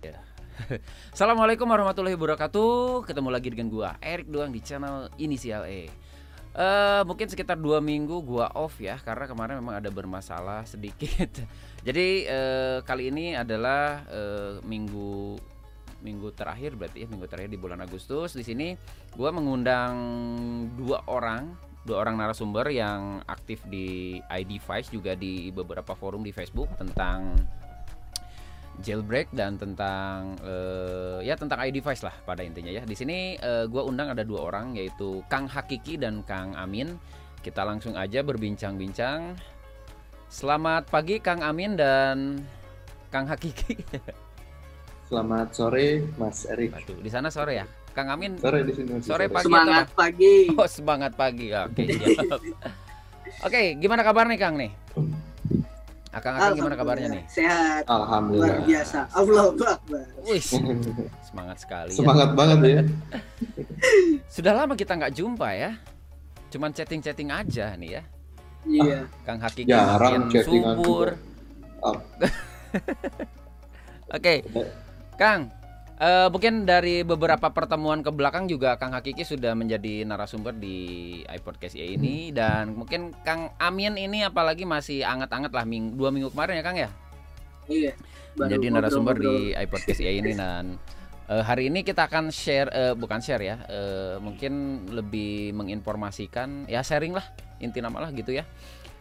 Assalamualaikum warahmatullahi wabarakatuh. Ketemu lagi dengan gua Erik doang di channel Inisial E. Uh, mungkin sekitar dua minggu gua off ya karena kemarin memang ada bermasalah sedikit. Jadi uh, kali ini adalah uh, minggu minggu terakhir berarti ya minggu terakhir di bulan Agustus. Di sini gua mengundang dua orang dua orang narasumber yang aktif di ID Vice juga di beberapa forum di Facebook tentang jailbreak dan tentang uh, ya tentang ID device lah pada intinya ya. Di sini uh, gua undang ada dua orang yaitu Kang Hakiki dan Kang Amin. Kita langsung aja berbincang-bincang. Selamat pagi Kang Amin dan Kang Hakiki. Selamat sore Mas Erik. Aduh, di sana sore ya? Kang Amin. Sore di sini. Sore, pagi. Semangat pagi. Oh, semangat pagi. Oke, Oke, okay, gimana kabar nih Kang nih? Akang-akang gimana kabarnya nih? Sehat. Alhamdulillah. Luar biasa. Allah Akbar. Wih, semangat sekali. Semangat ya. banget ya. Sudah lama kita nggak jumpa ya. Cuman chatting-chatting aja nih ya. Iya. Kang Hakiki Jarang makin subur. Oh. Oke, Kang. Uh, mungkin dari beberapa pertemuan ke belakang juga Kang Hakiki sudah menjadi narasumber di iPodcast ya ini dan mungkin Kang Amin ini apalagi masih anget-anget lah ming dua minggu kemarin ya Kang ya. Iya. Menjadi narasumber di iPodcast ya ini dan uh, hari ini kita akan share uh, bukan share ya, uh, mungkin lebih menginformasikan ya sharing lah inti nama lah gitu ya.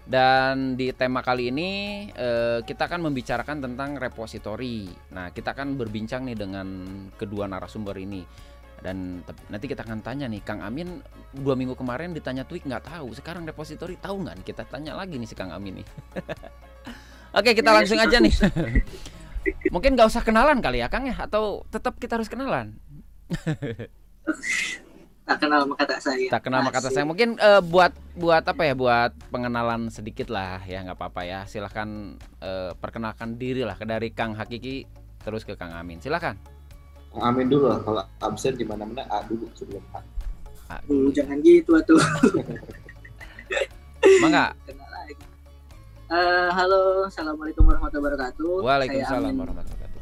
Dan di tema kali ini eh, kita akan membicarakan tentang repository. Nah, kita akan berbincang nih dengan kedua narasumber ini. Dan nanti kita akan tanya nih, Kang Amin dua minggu kemarin ditanya tweet nggak tahu, sekarang repository tahu nggak? Kita tanya lagi nih si Kang Amin nih. Oke, kita langsung aja nih. Mungkin nggak usah kenalan kali ya, Kang ya? Atau tetap kita harus kenalan? tak kenal sama kata saya. Tak kenal sama kata saya. Mungkin uh, buat buat apa ya? Buat pengenalan sedikit lah ya nggak apa-apa ya. Silahkan uh, perkenalkan diri lah dari Kang Hakiki terus ke Kang Amin. Silahkan. Kang Amin dulu lah. Kalau absen di mana-mana A dulu sebelum A. A dulu. Jangan gitu tuh. Mangga. Uh, halo, assalamualaikum warahmatullahi wabarakatuh. Waalaikumsalam warahmatullahi wabarakatuh.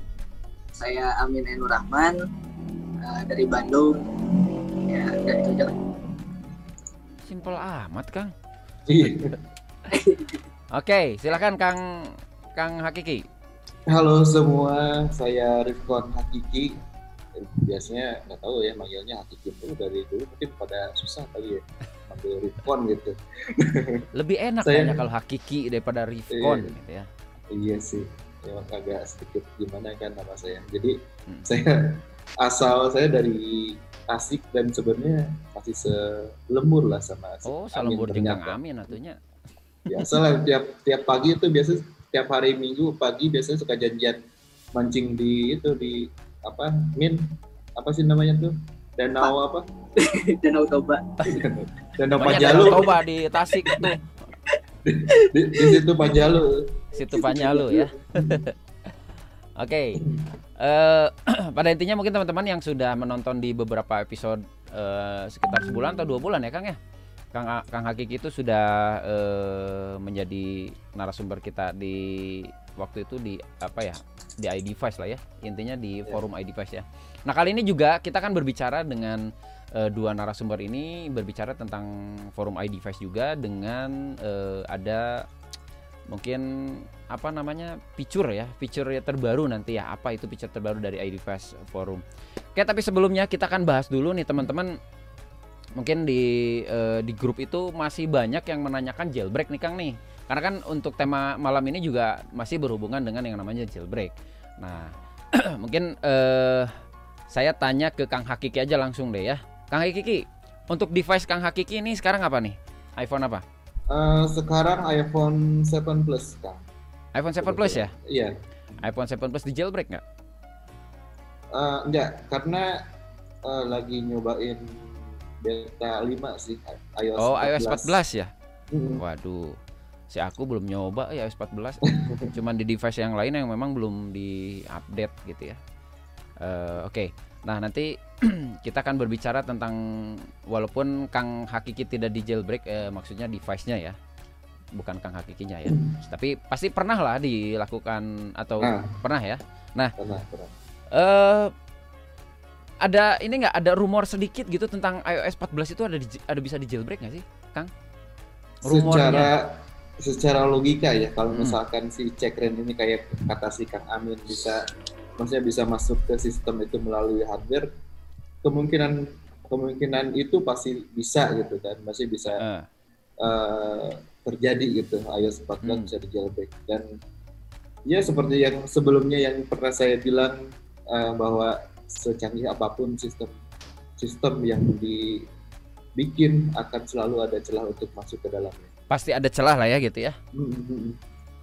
Saya Amin Enur Rahman uh, dari Bandung ya udah itu aja simpel amat kang. Iya. Oke silakan kang kang Hakiki. Halo semua saya Rifkon Hakiki. Biasanya nggak tahu ya manggilnya Hakiki itu dari dulu mungkin pada susah kali ya manggil Rifkon gitu. Lebih enak saya, kalau Hakiki daripada Rifkon iya, gitu ya. Iya sih memang agak sedikit gimana kan nama saya. Jadi hmm. saya asal saya dari asik dan sebenarnya masih selembur lah sama asik. Oh, selembur dengan Amin atunya. Biasa lah tiap tiap pagi itu biasa tiap hari Minggu pagi biasanya suka janjian mancing di itu di apa Min? Apa sih namanya tuh? Danau apa? Danau Toba. Danau Panjalu. Toba di Tasik tuh di, di, di situ Panjalu. Situ Panjalu ya. Oke, okay. Uh, eh, pada intinya mungkin teman-teman yang sudah menonton di beberapa episode uh, sekitar sebulan atau dua bulan ya Kang ya, Kang Kang Hakiki itu sudah uh, menjadi narasumber kita di waktu itu di apa ya di iDevice lah ya, intinya di iya. forum iDevice ya. Nah kali ini juga kita akan berbicara dengan uh, dua narasumber ini berbicara tentang forum iDevice juga dengan uh, ada mungkin apa namanya feature ya feature terbaru nanti ya apa itu feature terbaru dari ID Fast Forum. Oke tapi sebelumnya kita akan bahas dulu nih teman-teman mungkin di uh, di grup itu masih banyak yang menanyakan jailbreak nih Kang nih karena kan untuk tema malam ini juga masih berhubungan dengan yang namanya jailbreak. Nah mungkin uh, saya tanya ke Kang Hakiki aja langsung deh ya Kang Hakiki untuk device Kang Hakiki ini sekarang apa nih iPhone apa? Uh, sekarang iPhone 7 Plus Kang iPhone 7 Plus ya? Iya. iPhone 7 Plus di jailbreak nggak? Uh, enggak, karena uh, lagi nyobain beta 5 sih iOS Oh, 14. iOS 14 ya? Hmm. Waduh. Si aku belum nyoba ya iOS 14. Cuman di device yang lain yang memang belum di-update gitu ya. Uh, oke. Okay. Nah, nanti kita akan berbicara tentang walaupun Kang Hakiki tidak di jailbreak eh, maksudnya device-nya ya bukan Kang Hakikinya ya. Hmm. Tapi pasti pernah lah dilakukan atau nah. pernah ya. Nah, pernah, pernah. eh ada ini nggak ada rumor sedikit gitu tentang iOS 14 itu ada di, ada bisa di jailbreak nggak sih, Kang? Secara secara logika ya kalau Hmm. misalkan si Cekren ini kayak kata si Kang Amin bisa maksudnya bisa masuk ke sistem itu melalui hardware kemungkinan kemungkinan itu pasti bisa gitu kan masih bisa Eh, eh, terjadi gitu iOS 14 Hmm. bisa di jailbreak dan ya seperti yang sebelumnya yang pernah saya bilang eh, bahwa secanggih apa pun sistem sistem yang dibikin akan selalu ada celah untuk masuk ke dalamnya. pasti ada celah lah ya gitu ya. Hmm, hmm.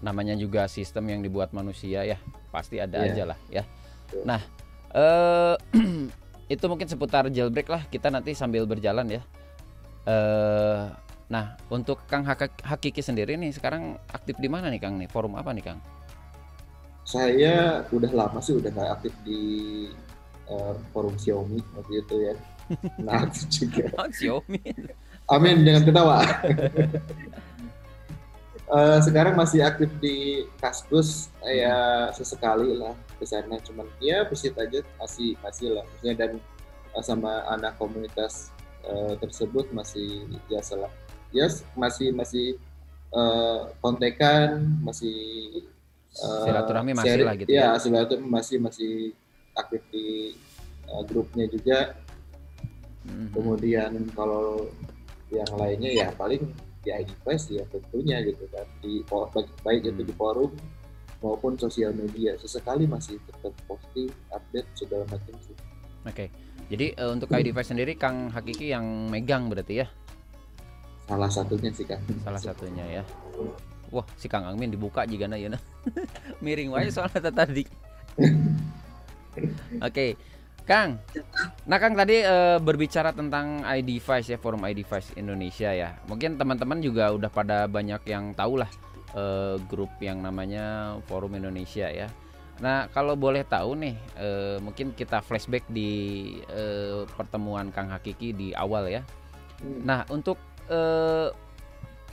Namanya juga sistem yang dibuat manusia ya, pasti ada Iya. aja lah ya. Betul. Nah, eh itu mungkin seputar jailbreak lah kita nanti sambil berjalan ya. Eh nah, untuk Kang Hak- Hakiki sendiri nih sekarang aktif di mana nih Kang nih? Forum apa nih Kang? Saya udah lama sih udah nggak aktif di eh, forum Xiaomi waktu itu ya. Nah, aktif juga. Oh, Xiaomi. Amin, jangan ketawa. Eh, sekarang masih aktif di Kaskus ya sesekali lah ke sana cuman ya visit aja masih masih lah maksudnya dan eh, sama anak komunitas eh, tersebut masih biasa lah ya masih masih eh, kontekan masih eh, Silaturahmi masih share- lah gitu ya. ya silaturahmi masih masih aktif di eh, grupnya juga Mhm. kemudian kalau yang lainnya ya paling di ID Press ya tentunya gitu kan di baik, baik itu Hmm. di forum maupun sosial media sesekali masih tetap posting update segala macam sih Oke. Jadi eh, untuk ID Device sendiri Kang Hakiki yang megang berarti ya salah satunya sih kan salah satunya ya. Wah, si Kang Angmin dibuka juga na ya. Miring wae soalnya tadi. Oke. Kang. Nah, Kang tadi eh, berbicara tentang iDevice ya, forum iDevice Indonesia ya. Mungkin teman-teman juga udah pada banyak yang tahu lah eh, grup yang namanya Forum Indonesia ya. Nah, kalau boleh tahu nih, eh, mungkin kita flashback di eh, pertemuan Kang Hakiki di awal ya. Hmm. Nah, untuk eh,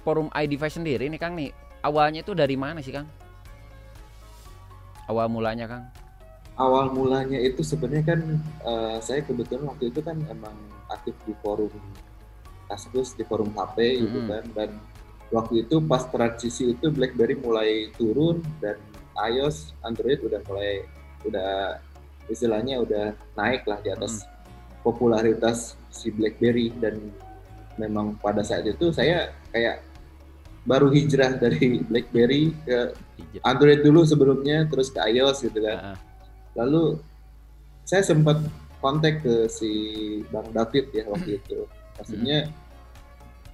forum iDevice sendiri nih Kang nih, awalnya itu dari mana sih Kang? Awal mulanya Kang? awal mulanya itu sebenarnya kan eh, saya kebetulan waktu itu kan emang aktif di forum Kaskus di forum HP gitu Mhm. kan dan waktu itu pas transisi itu BlackBerry mulai turun dan iOS Android udah mulai udah istilahnya udah naik lah di atas popularitas si BlackBerry dan memang pada saat itu saya kayak baru hijrah dari BlackBerry ke. Android dulu sebelumnya terus ke iOS gitu kan Ah, lalu saya sempat kontak ke si Bang David ya waktu itu maksudnya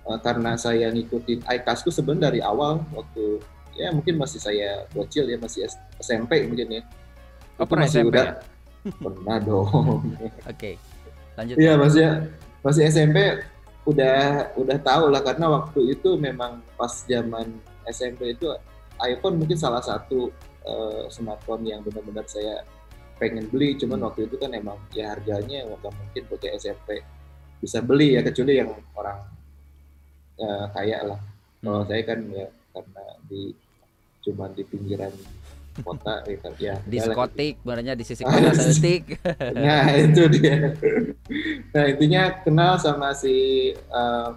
eh, karena saya ngikutin iCasku sebenarnya dari awal waktu ya mungkin masih saya bocil ya masih SMP mungkin ya Oh, Itu pernah masih SMP udah ya? pernah dong Oke. Lanjut. Iya maksudnya masih SMP udah udah tahu lah karena waktu itu memang pas zaman SMP itu iPhone mungkin salah satu eh, smartphone yang benar-benar saya pengen beli cuman waktu itu kan emang ya harganya nggak mungkin bocah SMP bisa beli ya kecuali yang orang eh, kaya lah kalau Hmm. saya kan ya karena di cuman di pinggiran kota ya, kan, ya Diskotik, sebenarnya di sisi kota. Nah itu dia. Nah intinya kenal sama si uh,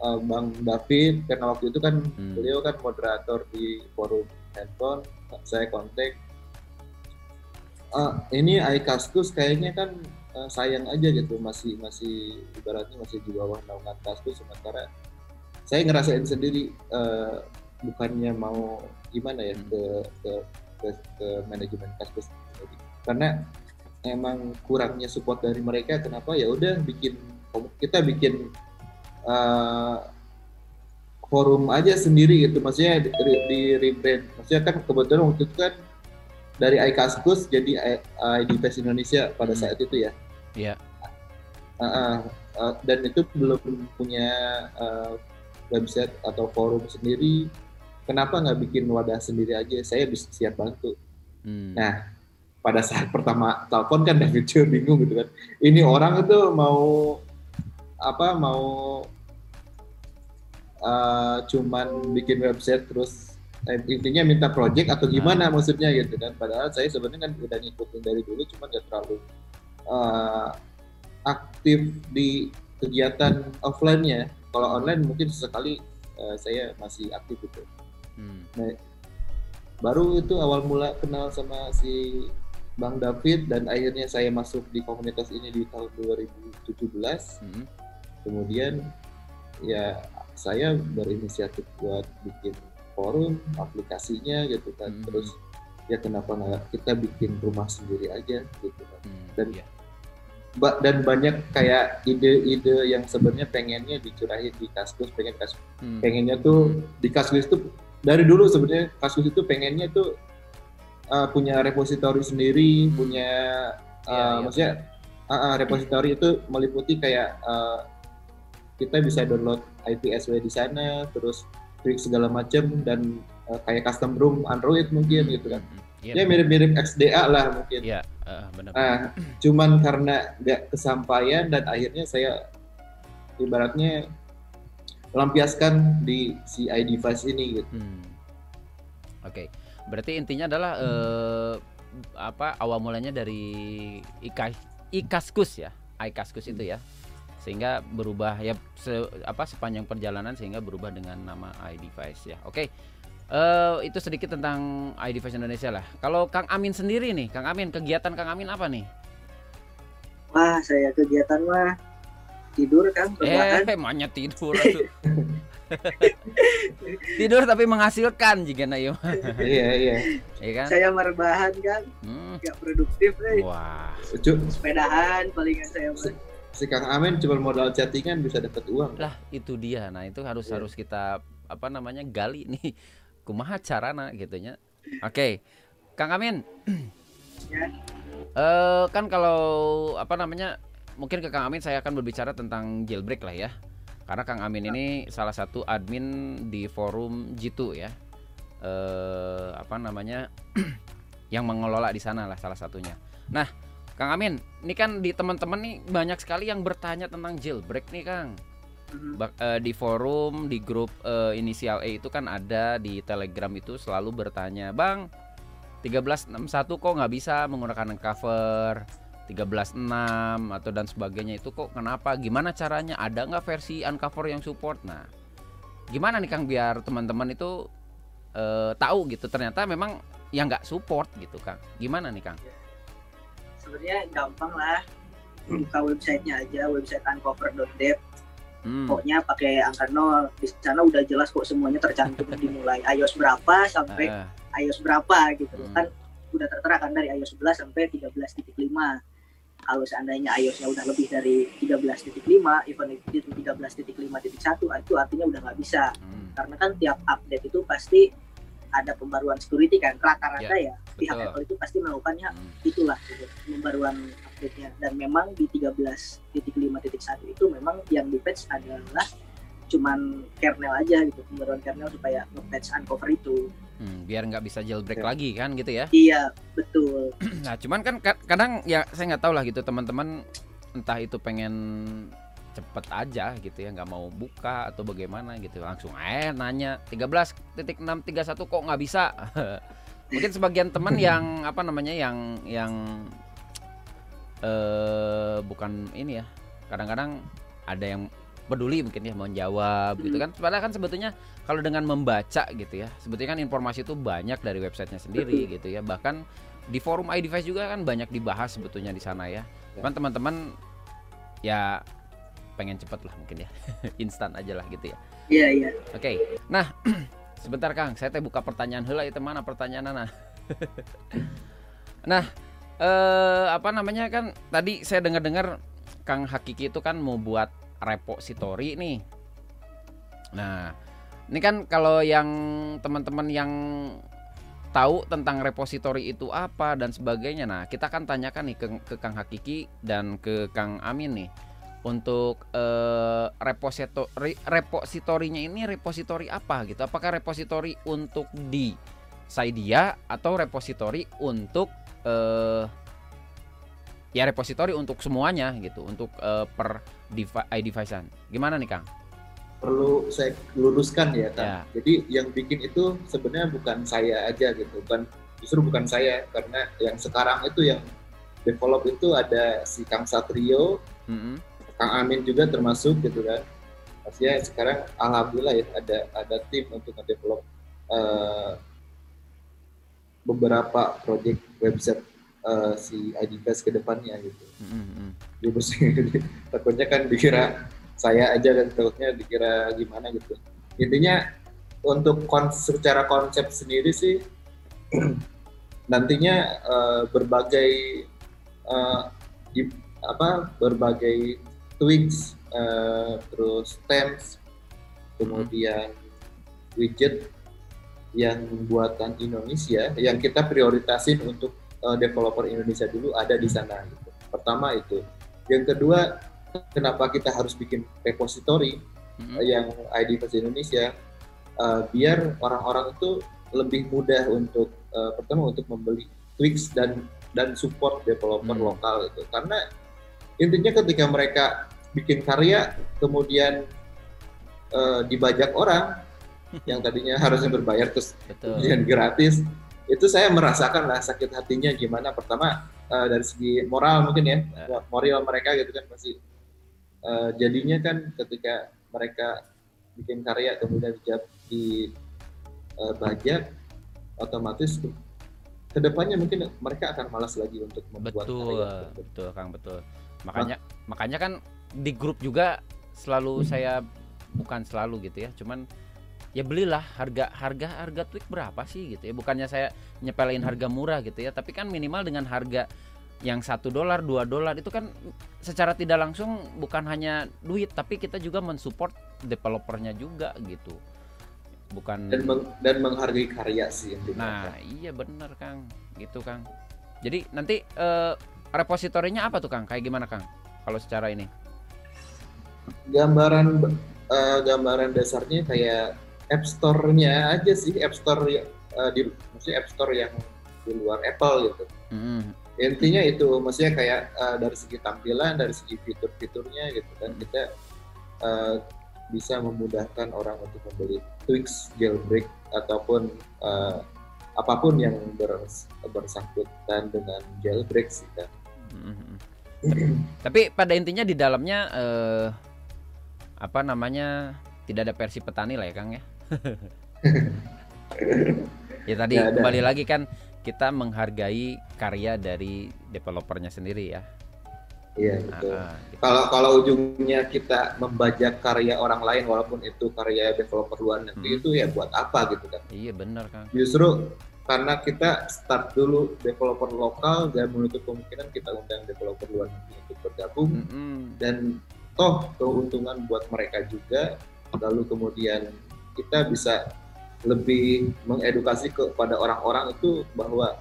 uh, Bang David karena waktu itu kan Hmm. beliau kan moderator di forum handphone. Saya kontak. "Ah, ini iCaskus kayaknya kan uh, sayang aja gitu masih masih ibaratnya masih di bawah naungan Kaskus sementara saya ngerasain sendiri uh, bukannya mau gimana ya Hmm. ke ke ke, ke manajemen sendiri. karena emang kurangnya support dari mereka kenapa ya udah bikin kita bikin uh, forum aja sendiri gitu maksudnya di, di rebrand maksudnya kan kebetulan waktu itu kan dari iCaskus jadi IDPS Indonesia pada Hmm. saat itu ya Iya. Uh, uh, uh, dan itu belum punya uh, website atau forum sendiri kenapa nggak bikin wadah sendiri aja? Saya bisa siap bantu Hmm. Nah, pada saat pertama telepon kan David juga bingung gitu kan. Ini orang itu mau apa mau uh, cuman bikin website terus eh, intinya minta project atau gimana maksudnya gitu kan. Padahal saya sebenarnya kan udah ngikutin dari dulu cuma gak terlalu uh, aktif di kegiatan offline-nya. Kalau online mungkin sesekali uh, saya masih aktif itu Hmm. baru itu awal mula kenal sama si Bang David dan akhirnya saya masuk di komunitas ini di tahun 2017 Hmm. kemudian ya saya berinisiatif buat bikin forum aplikasinya gitu kan Hmm. terus ya kenapa nggak kita bikin rumah sendiri aja gitu kan Hmm. Dan- Iya. Ba- dan banyak kayak ide-ide yang sebenarnya pengennya dicurahin di kaskus pengen kas Hmm. pengennya tuh di kaskus tuh dari dulu sebenarnya kaskus itu pengennya tuh uh, punya repositori sendiri Hmm. punya uh, Iya, iya. maksudnya uh, uh, repositori itu meliputi kayak uh, kita bisa download IPSW di sana terus klik segala macam dan uh, kayak custom room Android mungkin gitu kan Hmm. Iya. ya mirip-mirip XDA lah mungkin Iya, eh, benar. Nah, cuman karena nggak kesampaian dan akhirnya saya ibaratnya lampiaskan di si ID device ini gitu. Hmm. Oke, berarti intinya adalah eh, apa awal mulanya dari Ika, Ikaskus ya, Ikaskus itu ya, sehingga berubah ya se- apa sepanjang perjalanan sehingga berubah dengan nama iDevice ya. Oke, eh, itu sedikit tentang iDevice Indonesia lah. Kalau Kang Amin sendiri nih, Kang Amin kegiatan Kang Amin apa nih? Wah, saya kegiatan mah tidur kan, rebahan. Eh, maunya tidur tidur tapi menghasilkan jika na mah. iya iya. Iya kan? Saya merebahan kan, Hmm. nggak produktif deh. Wah. Cu- Sepedahan palingan saya mah. si Kang Amin cuma modal chattingan bisa dapat uang. lah itu dia nah itu harus Iya. harus kita apa namanya gali nih kumaha carana gitunya oke Kang Amin Ya. Eh, kan kalau apa namanya mungkin ke Kang Amin saya akan berbicara tentang jailbreak lah ya. Karena Kang Amin ini salah satu admin di forum Jitu ya. Eh apa namanya? Yang mengelola di sana lah salah satunya. Nah Kang Amin ini kan di teman-teman nih banyak sekali yang bertanya tentang jailbreak nih Kang. Mhm. Bak- eh, di forum di grup eh, inisial E itu kan ada di Telegram itu selalu bertanya, "Bang, 1361 kok nggak bisa menggunakan cover 13.6 atau dan sebagainya itu kok kenapa? Gimana caranya? Ada nggak versi uncover yang support?" Nah, gimana nih Kang biar teman-teman itu eh, tahu gitu ternyata memang yang nggak support gitu Kang. Gimana nih Kang? Sebenarnya gampang lah. Buka websitenya aja, website uncover.dev. Hmm. Pokoknya pakai angka 0. Di sana udah jelas kok semuanya tercantum dimulai iOS berapa sampai eh, iOS berapa gitu Hmm. kan udah tertera kan dari iOS 11 sampai 13.5 kalau seandainya iOS-nya udah lebih dari 13.5 even itu 13.5.1 itu artinya udah nggak bisa hmm, karena kan tiap update itu pasti ada pembaruan security kan rata-rata ya, pihak betul. Apple itu pasti melakukannya hmm. itulah gitu, pembaruan update-nya dan memang di 13.5.1 itu memang yang di patch adalah cuman kernel aja gitu pembaruan kernel supaya nge-patch uncover itu Hmm, biar nggak bisa jailbreak Ya. lagi kan gitu ya. iya betul Nah, cuman kan ka- kadang ya saya nggak tahu lah gitu teman-teman entah itu pengen cepet aja gitu ya nggak mau buka atau bagaimana gitu langsung eh nanya 13.631 kok nggak bisa mungkin sebagian teman yang apa namanya yang yang eh bukan ini ya kadang-kadang ada yang peduli mungkin ya mau jawab gitu kan padahal kan sebetulnya kalau dengan membaca gitu ya sebetulnya kan informasi itu banyak dari websitenya sendiri gitu ya bahkan di forum iDevice juga kan banyak dibahas sebetulnya di sana ya. Cuman teman-teman ya pengen cepet lah mungkin ya. Instan aja lah gitu ya. iya iya Oke. Nah, sebentar Kang, saya teh buka pertanyaan heula itu mana pertanyaan nah. nah, eh apa namanya kan tadi saya dengar-dengar Kang Hakiki itu kan mau buat repository nih. Nah, ini kan kalau yang teman-teman yang tahu tentang repository itu apa dan sebagainya. Nah, kita kan tanyakan nih ke, ke Kang Hakiki dan ke Kang Amin nih untuk eh, repository repositorinya ini repositori apa gitu? Apakah repositori untuk di Saidia atau repositori untuk eh, ya repositori untuk semuanya gitu, untuk eh, per devi- iDevice-an. Gimana nih Kang? perlu saya luruskan ya kan. Ya. Jadi yang bikin itu sebenarnya bukan saya aja gitu, bukan justru bukan saya karena yang sekarang itu yang develop itu ada si Kang Satrio, Mm-mm. Kang Amin juga termasuk gitu kan. Maksudnya sekarang alhamdulillah ya ada ada tim untuk ngedevelop eh, beberapa project website eh, si IDFest ke depannya gitu. Mm. Dia mesti- takutnya kan dikira saya aja dan takutnya dikira gimana gitu. Intinya untuk kon secara konsep sendiri sih nantinya eh, berbagai eh, di- apa berbagai tweaks eh, terus themes kemudian widget yang buatan Indonesia yang kita prioritasin untuk eh, developer Indonesia dulu ada di sana gitu. Pertama itu. Yang kedua, kenapa kita harus bikin repository Mm-mm. yang ID bahasa Indonesia eh, biar orang-orang itu lebih mudah untuk eh, pertama untuk membeli tweaks dan dan support developer Hmm. lokal itu karena intinya ketika mereka bikin karya kemudian eh, dibajak orang yang tadinya harusnya berbayar terus Betul. kemudian gratis itu saya merasakan lah sakit hatinya gimana pertama eh, dari segi moral mungkin ya Ya. moral mereka gitu kan masih eh, jadinya kan ketika mereka bikin karya kemudian dijab di eh, bajak otomatis ke depannya mungkin mereka akan malas lagi untuk membuat Betul, karya betul Kang, betul. Makanya makanya kan di grup juga selalu Hmm. saya bukan selalu gitu ya, cuman ya belilah harga harga harga tweet berapa sih gitu ya. Bukannya saya nyepelin Hmm. harga murah gitu ya, tapi kan minimal dengan harga yang satu dolar dua dolar itu kan secara tidak langsung bukan hanya duit tapi kita juga mensupport developernya juga gitu bukan dan meng- dan menghargai karya sih Nah, iya bener Kang, gitu Kang. Jadi nanti eh, repositorinya apa tuh Kang? Kayak gimana Kang? Kalau secara ini? gambaran eh, gambaran dasarnya kayak App Store-nya aja sih App Store eh, di maksudnya App Store yang di luar Apple gitu. Mm-mm. Intinya itu maksudnya kayak eh, dari segi tampilan, dari segi fitur-fiturnya gitu kan kita eh, bisa memudahkan orang untuk membeli tweaks, jailbreak ataupun eh, apa pun yang bers- bersangkutan dengan jailbreak sih kan. Mm-mm. Tapi pada intinya di dalamnya eh, apa namanya tidak ada versi petani lah ya Kang ya. Ya tadi ada. kembali lagi kan kita menghargai karya dari developernya sendiri ya. Iya Ah, betul. ah, gitu. kalau kalau ujungnya kita membajak karya orang lain walaupun itu karya developer luar negeri Hmm. itu ya buat apa gitu kan Iya bener Kang. justru karena kita start dulu developer lokal dan menutup kemungkinan kita undang developer luar negeri untuk bergabung Mm-mm. dan toh keuntungan buat mereka juga lalu kemudian kita bisa lebih mengedukasi kepada orang-orang itu bahwa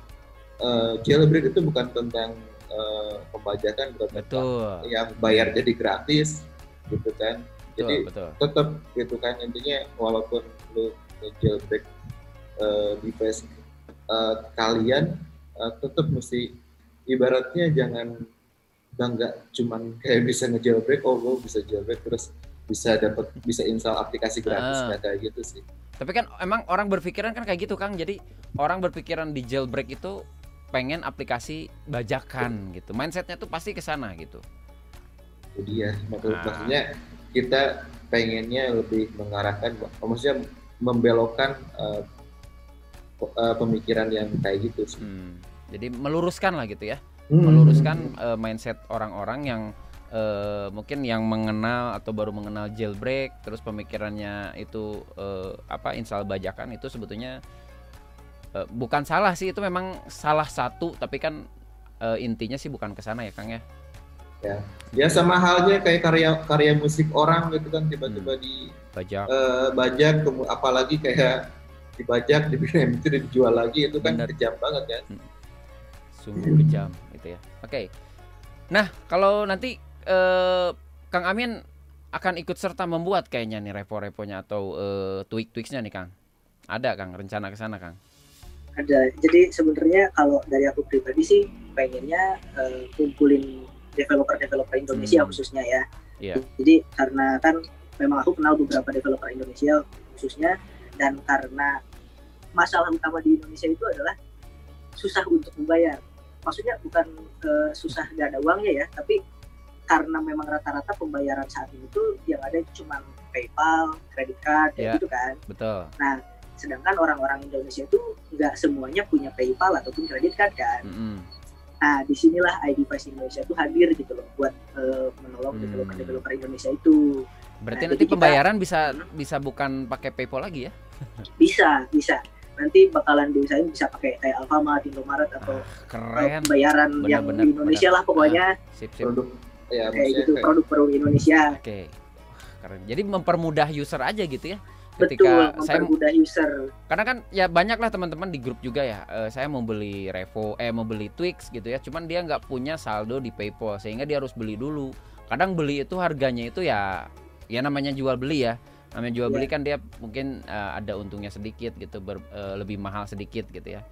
eh, jailbreak itu bukan tentang eh, pembajakan bukan tentang Betul. yang bayar jadi gratis gitu kan Betul, jadi betul. tetap gitu kan intinya walaupun lu jailbreak uh, device uh, kalian uh, tetap mesti ibaratnya jangan bangga cuman kayak bisa ngejailbreak oh gue bisa jailbreak terus bisa dapat bisa install aplikasi gratis Ah. nggak kayak gitu sih Tapi kan emang orang berpikiran kan kayak gitu Kang. Jadi orang berpikiran di jailbreak itu pengen aplikasi bajakan gitu. Mindsetnya tuh pasti ke sana gitu. jadi ya maksud- Ah. maksudnya kita pengennya lebih mengarahkan maksudnya membelokkan uh, uh, pemikiran yang kayak gitu sih Hmm. Jadi meluruskan lah gitu ya. Hmm. Meluruskan eh, mindset orang-orang yang eh, mungkin yang mengenal atau baru mengenal jailbreak, terus pemikirannya itu eh, apa install bajakan itu sebetulnya eh, bukan salah sih itu memang salah satu tapi kan eh, intinya sih bukan ke sana ya Kang ya. ya sama halnya kayak karya karya musik orang gitu kan tiba-tiba di Bajak. eh, bajak apalagi kayak dibajak dibikin MP3 dijual lagi itu kan Bener. kejam banget kan sungguh kejam gitu ya. Oke. Nah, kalau nanti eh, Kang Amin akan ikut serta membuat kayaknya nih repo-reponya atau eh, tweak-tweaksnya nih Kang. Ada Kang rencana ke sana Kang. ada jadi sebenarnya kalau dari aku pribadi sih pengennya eh, kumpulin developer-developer Indonesia Hmm. khususnya ya Iya. jadi karena kan memang aku kenal beberapa developer Indonesia khususnya dan karena masalah utama di Indonesia itu adalah susah untuk membayar maksudnya bukan uh, susah gak ada uangnya ya tapi karena memang rata-rata pembayaran saat ini tuh yang ada cuma PayPal, kredit card, kayak Ya. gitu kan. Betul. Nah, sedangkan orang-orang Indonesia itu nggak semuanya punya PayPal ataupun kredit card kan. Mm-mm. Nah, di sinilah iDevice Indonesia tuh hadir gitu loh buat eh, menolong Hmm. developer-developer Indonesia itu. Berarti Nah, nanti kita- pembayaran bisa Hmm. bisa bukan pakai PayPal lagi ya? Bisa, bisa. Nanti bakalan diusahain bisa pakai kayak Alfamart, Indomaret atau eh, Keren. pembayaran yang Benar-benar, di Indonesia lah pokoknya Sip sip. produk ya kayak gitu kayak- produk-produk Indonesia. Oke. Keren. Jadi mempermudah user aja gitu ya. Betul, Ketika saya mempermudah user. karena kan ya banyak lah teman-teman di grup juga ya. Eh, saya mau beli Revo, eh mau beli Twix gitu ya. Cuman dia nggak punya saldo di PayPal sehingga dia harus beli dulu. Kadang beli itu harganya itu ya ya namanya jual beli ya. Namanya jual Iya. beli kan dia mungkin eh, ada untungnya sedikit gitu, ber- eh, lebih mahal sedikit gitu ya.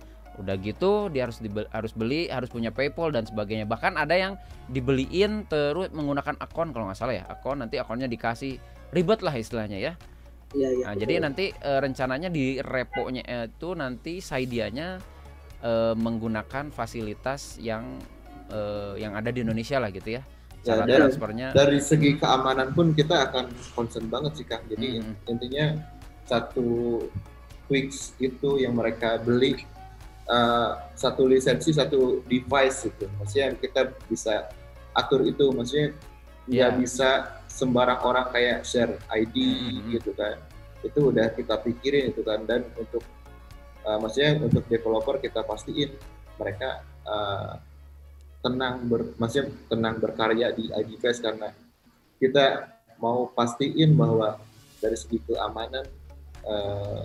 Udah gitu dia harus dibe- harus beli, harus punya PayPal dan sebagainya. Bahkan ada yang dibeliin terus menggunakan akun kalau nggak salah ya. Akun nanti akunnya dikasih ribet lah istilahnya ya. Iya, iya. Nah, jadi nanti eh, rencananya di reponya itu nanti Saidianya eh, menggunakan fasilitas yang eh, yang ada di Indonesia lah gitu ya. Ya, Cara dan- transfernya dari segi keamanan pun kita akan concern banget sih kang jadi Mm. intinya satu Twix itu yang mereka beli uh, satu lisensi satu device itu maksudnya kita bisa atur itu. Maksudnya nggak Ya. bisa sembarang orang kayak share ID Mm. gitu kan. Itu udah kita pikirin itu kan. Dan untuk uh, maksudnya untuk developer kita pastiin mereka uh, tenang ber, maksudnya tenang berkarya di iDevice karena kita mau pastiin bahwa dari segi keamanan eh,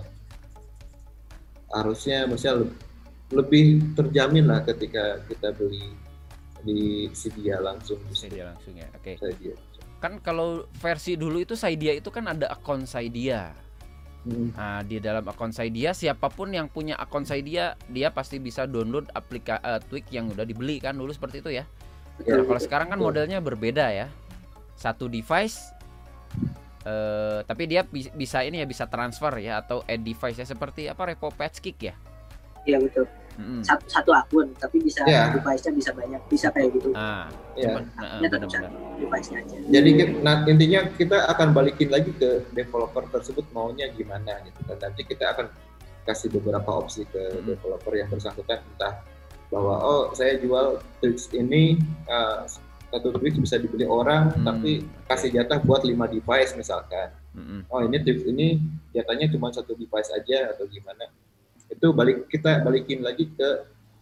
harusnya maksudnya lebih terjamin lah ketika kita beli di Cydia langsung di Saidia langsung ya. Oke. Cydia. Kan kalau versi dulu itu Saidia itu kan ada akun Saidia. Hmm. Nah, di dalam akun Saidia siapa pun yang punya akun Saidia dia pasti bisa download aplikasi Twig yang udah dibeli kan dulu seperti itu ya. Ya, Nah, kalau sekarang kan modelnya berbeda ya. Satu device eh tapi dia bi- bisa ini ya bisa transfer ya atau add device ya seperti apa Repo Patch Kick ya. Iya betul. Mm-mm. Satu, satu akun tapi bisa Ya. device-nya bisa banyak, bisa kayak gitu. Ah, Ya. cuman- nah, tetap benar-benar. satu device-nya aja. Jadi nah, intinya kita akan balikin lagi ke developer tersebut maunya gimana gitu dan nanti kita akan kasih beberapa opsi ke Hmm. developer yang bersangkutan entah bahwa oh saya jual Twix ini uh, satu Twix bisa dibeli orang Hmm, tapi kasih jatah buat 5 device misalkan Mm-mm. oh ini Twix ini jatahnya cuma satu device aja atau gimana itu balik kita balikin lagi ke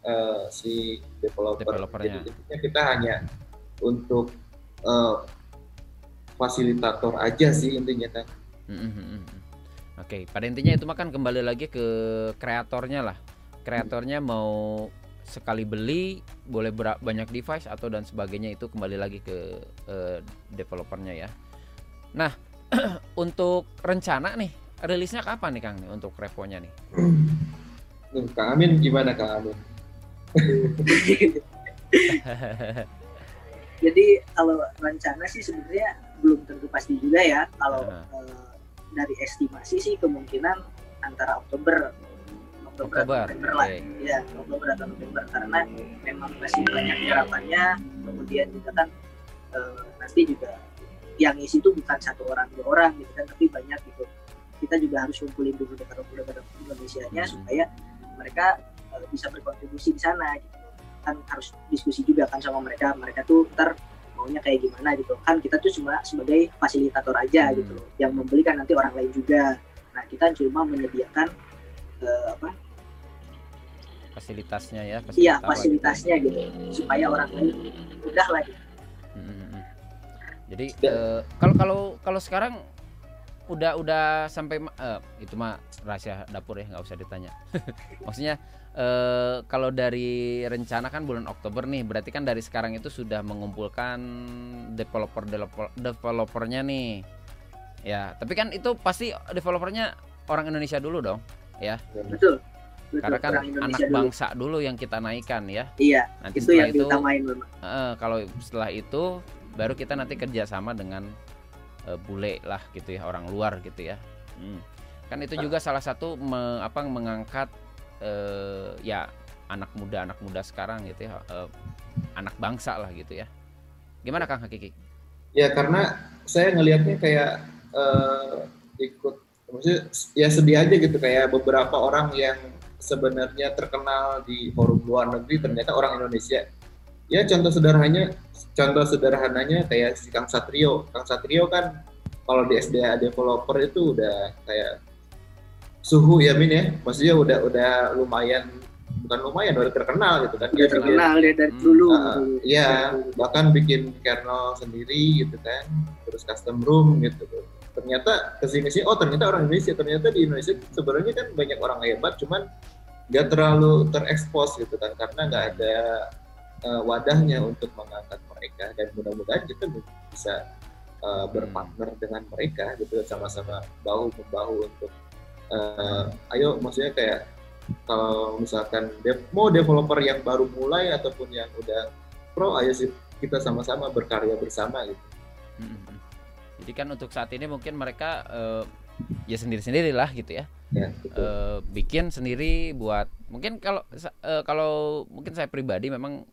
uh, si developer Developernya. jadi intinya kita hanya untuk uh, fasilitator aja sih intinya kan Mm-mm, mm-mm. Oke, pada intinya itu makan kembali lagi ke kreatornya lah. Kreatornya mau sekali beli boleh banyak device atau dan sebagainya itu kembali lagi ke eh, developernya ya. Nah, untuk rencana nih rilisnya kapan nih Kang nih untuk reponya nih? Kang Amin gimana Kang Amin Jadi kalau rencana sih sebenarnya belum tentu pasti juga ya. Kalau eh, dari estimasi sih kemungkinan antara Oktober, Oktober, atau Oktober, November lah. Ya, Oktober atau November karena memang masih banyak harapannya. Kemudian juga kan eh, nanti juga yang isi itu bukan satu orang dua orang gitu kan, tapi banyak gitu. Kita juga harus kumpulin dulu developer-developer Indonesia-nya Hmm. supaya mereka eh, bisa berkontribusi di sana gitu kan harus diskusi juga kan sama mereka mereka tuh ntar maunya kayak gimana gitu kan kita tuh cuma sebagai fasilitator aja Hmm. gitu loh yang membelikan nanti orang lain juga nah kita cuma menyediakan eh, apa Fasilitasnya ya, iya fasilitator lah gitu. fasilitasnya gitu supaya orang lain udah lah gitu. Mm-mm. Jadi Dan- eh, kalau kalau kalau sekarang udah udah sampai eh, itu mah rahasia dapur ya nggak usah ditanya. Maksudnya eh, kalau dari rencana kan bulan Oktober nih, berarti kan dari sekarang itu sudah mengumpulkan developer developer developernya nih. Ya, tapi kan itu pasti developernya orang Indonesia dulu dong, betul betul karena kan anak bangsa dulu yang kita naikkan ya. iya Nanti itu setelah yang diutamain memang Eh, kalau setelah itu baru kita nanti kerjasama dengan eh, bule lah gitu ya orang luar gitu ya Hmm. kan itu juga salah satu me- apa mengangkat eh, ya anak muda anak muda sekarang gitu ya eh, anak bangsa lah gitu ya gimana kang Hakiki Ya karena saya ngelihatnya kayak eh, ikut, maksudnya ya sedih aja gitu kayak beberapa orang yang sebenarnya terkenal di forum luar negeri ternyata orang Indonesia. Ya contoh sederhananya, contoh sederhananya kayak si Kang Satrio. Kang Satrio kan kalau di SDA developer itu udah kayak suhu ya Min ya, maksudnya udah udah lumayan bukan lumayan udah terkenal gitu kan. Udah Dia bikin- terkenal ya dari Hmm, dulu. Ah, Iya, bahkan bikin kernel sendiri gitu kan, terus custom room gitu. Ternyata ke sini sih, oh ternyata orang Indonesia, ternyata di Indonesia sebenarnya kan banyak orang hebat, cuman nggak terlalu terekspos gitu kan, karena nggak ada eh, wadahnya untuk mengangkat mereka dan mudah-mudahan kita bisa eh, berpartner dengan mereka gitu sama-sama bahu membahu untuk eh, ayo maksudnya kayak kalau misalkan dev, mau developer yang baru mulai ataupun yang udah pro ayo sih kita sama-sama berkarya bersama gitu. Mm-mm. Jadi kan untuk saat ini mungkin mereka eh, ya sendiri-sendiri lah gitu ya. Ya, gitu. Eh, bikin sendiri buat mungkin kalau eh, kalau mungkin saya pribadi memang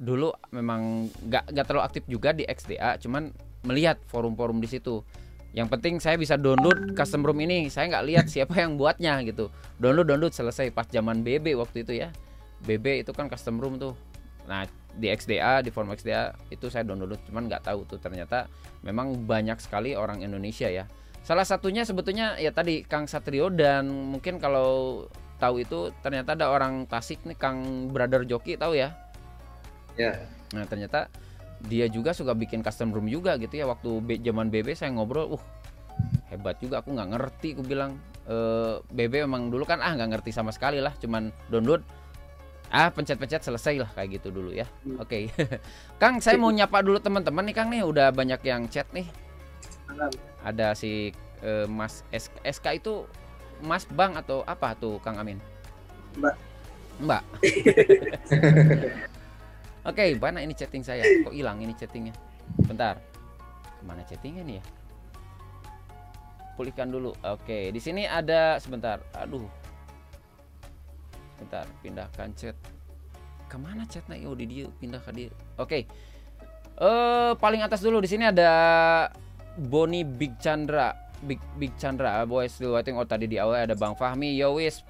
dulu memang nggak nggak terlalu aktif juga di XDA, cuman melihat forum-forum di situ. Yang penting saya bisa download custom room ini, saya nggak lihat siapa yang buatnya gitu. Download download selesai pas zaman BB waktu itu ya. BB itu kan custom room tuh. Nah di XDA di forum XDA itu saya download cuman nggak tahu tuh ternyata memang banyak sekali orang Indonesia ya. Salah satunya sebetulnya ya tadi Kang Satrio dan mungkin kalau tahu itu ternyata ada orang Tasik nih Kang Brother Joki tahu ya. Ya. Nah ternyata dia juga suka bikin custom room juga gitu ya waktu B- zaman BB saya ngobrol, uh hebat juga aku nggak ngerti aku bilang eh BB memang dulu kan ah nggak ngerti sama sekali lah cuman download ah pencet-pencet selesai lah kayak gitu dulu ya Hmm. oke Kang saya mau nyapa dulu teman-teman nih Kang nih udah banyak yang chat nih Enggak, ada si eh, Mas SK, SK itu Mas Bang atau apa tuh Kang Amin? Mbak. Mbak. Oke, mana ini chatting saya? Kok hilang ini chattingnya? Bentar. Ke mana chattingnya nih ya? Pulihkan dulu. Oke, di sini ada sebentar. Aduh. Bentar, pindahkan chat. Ke mana chatnya? Oh, di dia pindah ke dia. Oke. Eh, paling atas dulu di sini ada Boni Big Chandra. Big Big Chandra, boys still waiting. Oh, tadi di awal ada Bang Fahmi. Yo wis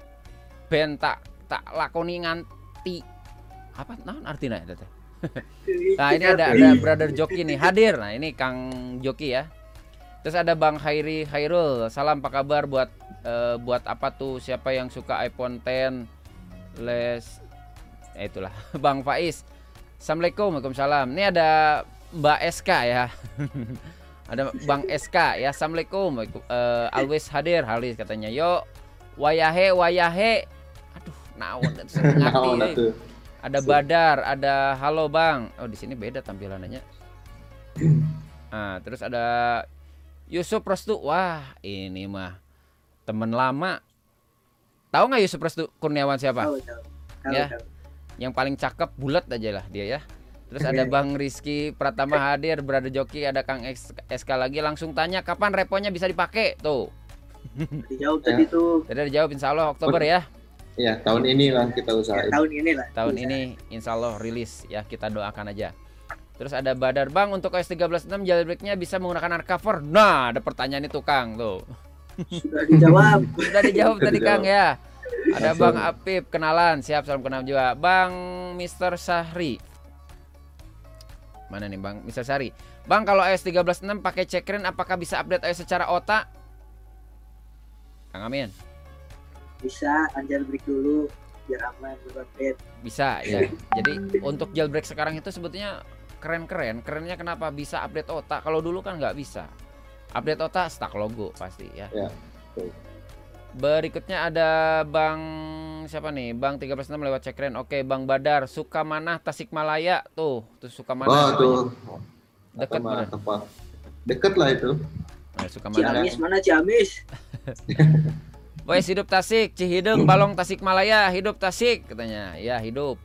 ben tak tak lakoni nganti apa nah artinya itu teh? Nah ini ada ada brother Joki nih hadir. Nah ini Kang Joki ya. Terus ada Bang Hairi Hairul. Salam apa kabar buat eh, buat apa tuh siapa yang suka iPhone 10 les eh, itulah Bang Faiz. Assalamualaikum Waalaikumsalam. Ini ada Mbak SK ya. ada Bang SK ya. Assalamualaikum. Waalaikum- eh, always hadir halis katanya. Yo wayahe wayahe. Aduh, naon saya ngerti. Ada Badar, ada Halo Bang. Oh, di sini beda tampilannya. Nah, terus ada Yusuf Restu. Wah, ini mah teman lama. Tahu nggak Yusuf Restu Kurniawan siapa? Tahu, tahu. Tahu, Ya. tahu. Yang paling cakep bulat aja lah dia ya. Terus ada Bang Rizky Pratama hadir, Brother Joki, ada Kang SK lagi langsung tanya kapan reponya bisa dipakai tuh. Dijawab Ya. tadi tuh Jadi dijawab insya Allah Oktober ya. Ya, tahun ini lah kita ya, usahain. tahun ini lah. tahun Bisa. ini insya Allah rilis ya kita doakan aja terus ada Badar Bang untuk OS 13.6 jailbreaknya bisa menggunakan hardcover nah ada pertanyaan itu Kang tuh Sudah dijawab. sudah dijawab Sudah tadi Kang ya ada Langsung. Bang Apip kenalan siap salam kenal juga Bang Mr. Sahri mana nih Bang Mr. Sahri Bang kalau OS 13.6 pakai checkrin apakah bisa update OS secara otak Kang Amin Bisa anjal break dulu biar aman berupdate. Bisa ya. Jadi untuk jailbreak sekarang itu sebetulnya keren-keren. Kerennya kenapa bisa update otak? Kalau dulu kan nggak bisa. Update otak stuck logo pasti ya. Ya, betul. Berikutnya ada Bang siapa nih? Bang 136 lewat cekren. Oke, Bang Badar, Sukamanah Tasikmalaya tuh. Tuh Oh, Sukamanah. tuh. Deket Apa- bener. apa? Deket lah itu. Nah, Sukamanah. Ciamis mana Ciamis? Wes hidup Tasik, Cihideng, Balong Tasik Malaya, hidup Tasik katanya. Ya, hidup.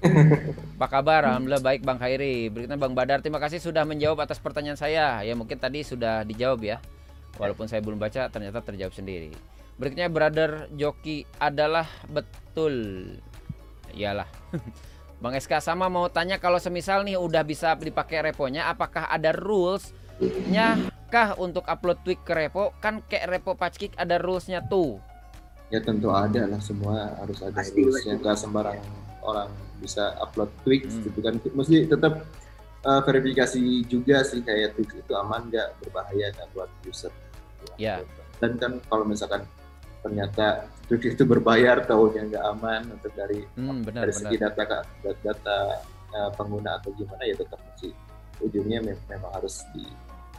Apa kabar? Alhamdulillah baik Bang Khairi. Berikutnya Bang Badar, terima kasih sudah menjawab atas pertanyaan saya. Ya mungkin tadi sudah dijawab ya. Walaupun saya belum baca ternyata terjawab sendiri. Berikutnya Brother Joki adalah betul. Iyalah. Bang SK sama mau tanya kalau semisal nih udah bisa dipakai reponya apakah ada rulesnya kah untuk upload tweet ke repo? Kan kayak repo Patchkick ada rulesnya tuh. Ya tentu ada lah semua harus ada Pasti, rulesnya pasti. nggak sembarang orang bisa upload tweets Hmm. gitu kan mesti tetap uh, verifikasi juga sih kayak tweets itu aman nggak berbahaya nggak buat user Ya. dan kan kalau misalkan ternyata tweet itu berbayar tahunya nggak aman untuk dari Hmm, benar dari benar. segi data data, data uh, pengguna atau gimana ya tetap mesti ujungnya mem- memang harus di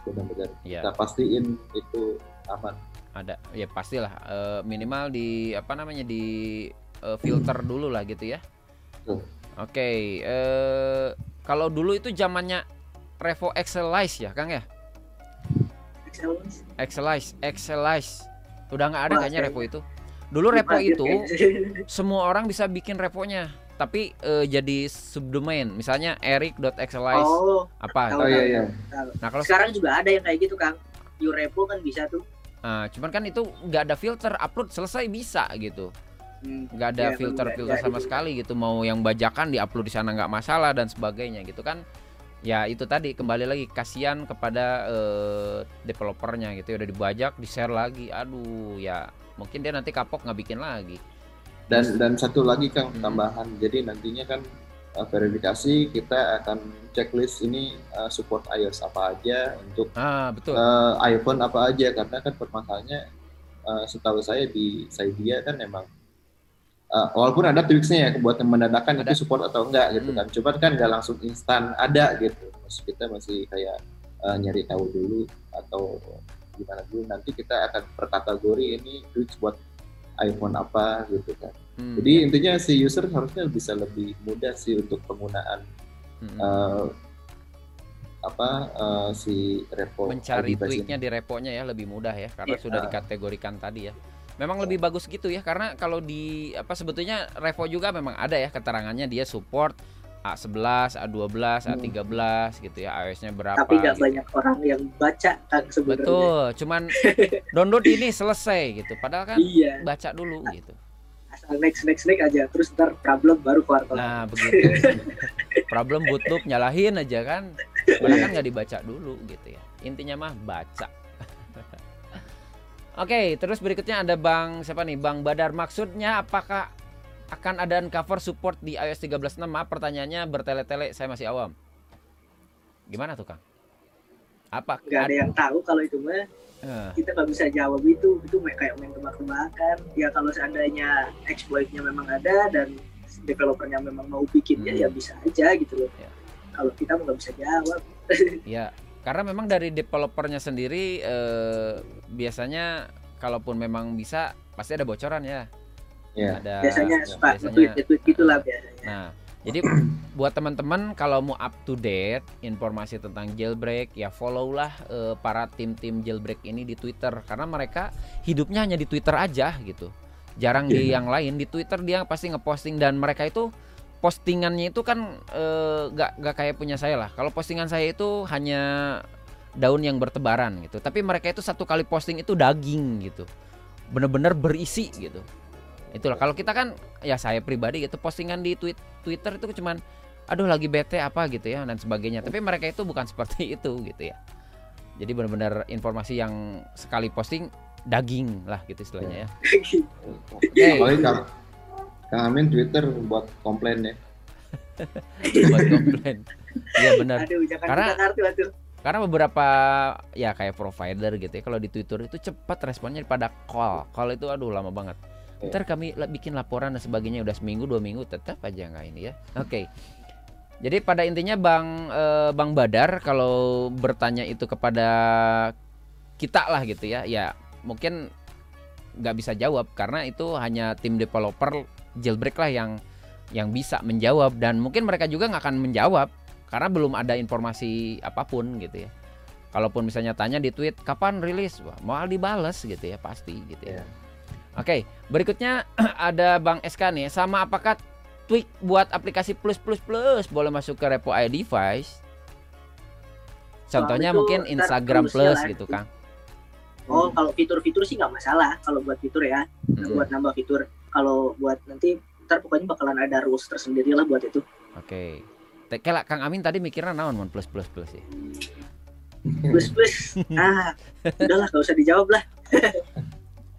benar-benar Ya. kita pastiin itu aman. Ada ya pastilah eh, minimal di apa namanya di eh, filter dulu lah gitu ya. Oke eh kalau dulu itu zamannya Revo Excelize ya Kang ya. Excelize? Excelize udah nggak ada kayaknya saya- Revo itu. Dulu Revo Dipanggil itu semua orang bisa bikin reponya tapi eh, jadi subdomain. Misalnya eric.excelize Oh, apa tahu, oh iya iya. Nah kalau sekarang juga ada yang kayak gitu Kang. Urepo kan bisa tuh. nah, cuman kan itu nggak ada filter upload selesai bisa gitu. Hmm. nggak ada Iya, filter filter sama itu. sekali gitu. Mau yang bajakan diupload di sana nggak masalah dan sebagainya gitu kan. Ya itu tadi kembali lagi kasihan kepada eh, developernya gitu ya. Udah dibajak di share lagi. Aduh ya mungkin dia nanti kapok nggak bikin lagi dan dan satu lagi kang Hmm. tambahan. Jadi nantinya kan uh, verifikasi kita akan checklist ini uh, support iOS apa aja untuk ah betul. uh, iPhone apa aja. Karena kan permasalahannya uh, setahu saya di Cydia kan emang uh, walaupun ada tweaksnya ya buat yang mendadakan Ada. itu support atau enggak gitu Hmm. kan. Cuman kan nggak langsung instan ada gitu. Maksud kita masih kayak uh, nyari tahu dulu atau gimana dulu. Nanti kita akan per kategori ini tweaks buat iPhone apa gitu kan. Hmm, jadi intinya si user harusnya bisa lebih mudah sih untuk penggunaan hmm. eh, apa eh, si repo mencari tweaknya di reponya ya lebih mudah ya karena Iya. sudah dikategorikan tadi ya. Memang lebih bagus gitu ya karena kalau di apa sebetulnya revo juga memang ada ya keterangannya dia support A11, A12, A13 gitu ya iOS-nya berapa Tapi nggak gitu. banyak orang yang baca Kang sebenarnya. Betul, cuman download ini selesai gitu. Padahal kan Iya. baca dulu gitu. Asal next next next aja. Terus ntar problem baru keluar keluar. Nah, begitu. Problem boot loop nyalahin aja kan. Padahal kan nggak dibaca dulu gitu ya. Intinya mah baca. Oke, terus berikutnya ada Bang siapa nih? Bang Badar. Maksudnya apakah akan ada uncover support di iOS 13.6? Maaf pertanyaannya bertele-tele, saya masih awam. Gimana tuh, Kang? Apa? Nggak ada yang tahu kalau itu mah Eh, kita nggak bisa jawab itu. Itu kayak main tebak-tebakan. Ya kalau seandainya exploitnya memang ada dan developernya memang mau bikinnya Hmm. ya bisa aja gitu loh. Ya. Kalau kita nggak bisa jawab. Ya, karena memang dari developernya sendiri eh, biasanya kalaupun memang bisa pasti ada bocoran ya. Ya. Ada biasanya ya, suka biasanya. nge-tweet nge-tweet gitulah biasanya. Nah, jadi buat teman-teman kalau mau up to date informasi tentang jailbreak ya follow lah eh, para tim-tim jailbreak ini di Twitter karena mereka hidupnya hanya di Twitter aja gitu. Jarang di Iya. yang lain di Twitter dia pasti ngeposting dan mereka itu postingannya itu kan eh, nggak nggak kayak punya saya lah. Kalau postingan saya itu hanya daun yang bertebaran gitu. Tapi mereka itu satu kali posting itu daging gitu. Bener-bener berisi gitu. Itulah kalau kita kan ya saya pribadi gitu postingan di tweet Twitter itu cuman aduh lagi bete apa gitu ya dan sebagainya. Tapi mereka itu bukan seperti itu gitu ya. Jadi benar-benar informasi yang sekali posting daging lah gitu istilahnya ya. Oke. Apalagi Kang, Kang Amin Twitter buat komplain ya. buat komplain. Iya benar. Aduh, Karena-. Karena beberapa ya kayak provider gitu ya kalau di Twitter itu cepat responnya daripada call. Call itu aduh lama banget. Iya. Ntar kami bikin laporan dan sebagainya udah seminggu dua minggu tetap aja nggak ini ya. Oke. Jadi pada intinya Bang eh, Bang Badar kalau bertanya itu kepada kita lah gitu ya, ya mungkin nggak bisa jawab karena itu hanya tim developer jailbreak lah yang yang bisa menjawab dan mungkin mereka juga nggak akan menjawab karena belum ada informasi apa pun gitu ya. Kalaupun misalnya tanya di tweet kapan rilis, wah mau dibales gitu ya pasti gitu ya. Iya. Oke, berikutnya ada Bang SK nih. Sama apakah tweak buat aplikasi plus plus plus boleh masuk ke repo iDevice? Contohnya itu mungkin Instagram Plus gitu, Kang. Oh, kalau fitur-fitur sih nggak masalah kalau buat fitur ya, Mm-mm. buat nambah fitur. Kalau buat nanti ntar pokoknya bakalan ada rules tersendiri lah buat itu. Oke. Te- Kayak Kang Amin tadi mikirnya naon mon plus plus plus ya. Plus plus. ah, udahlah nggak usah dijawab lah.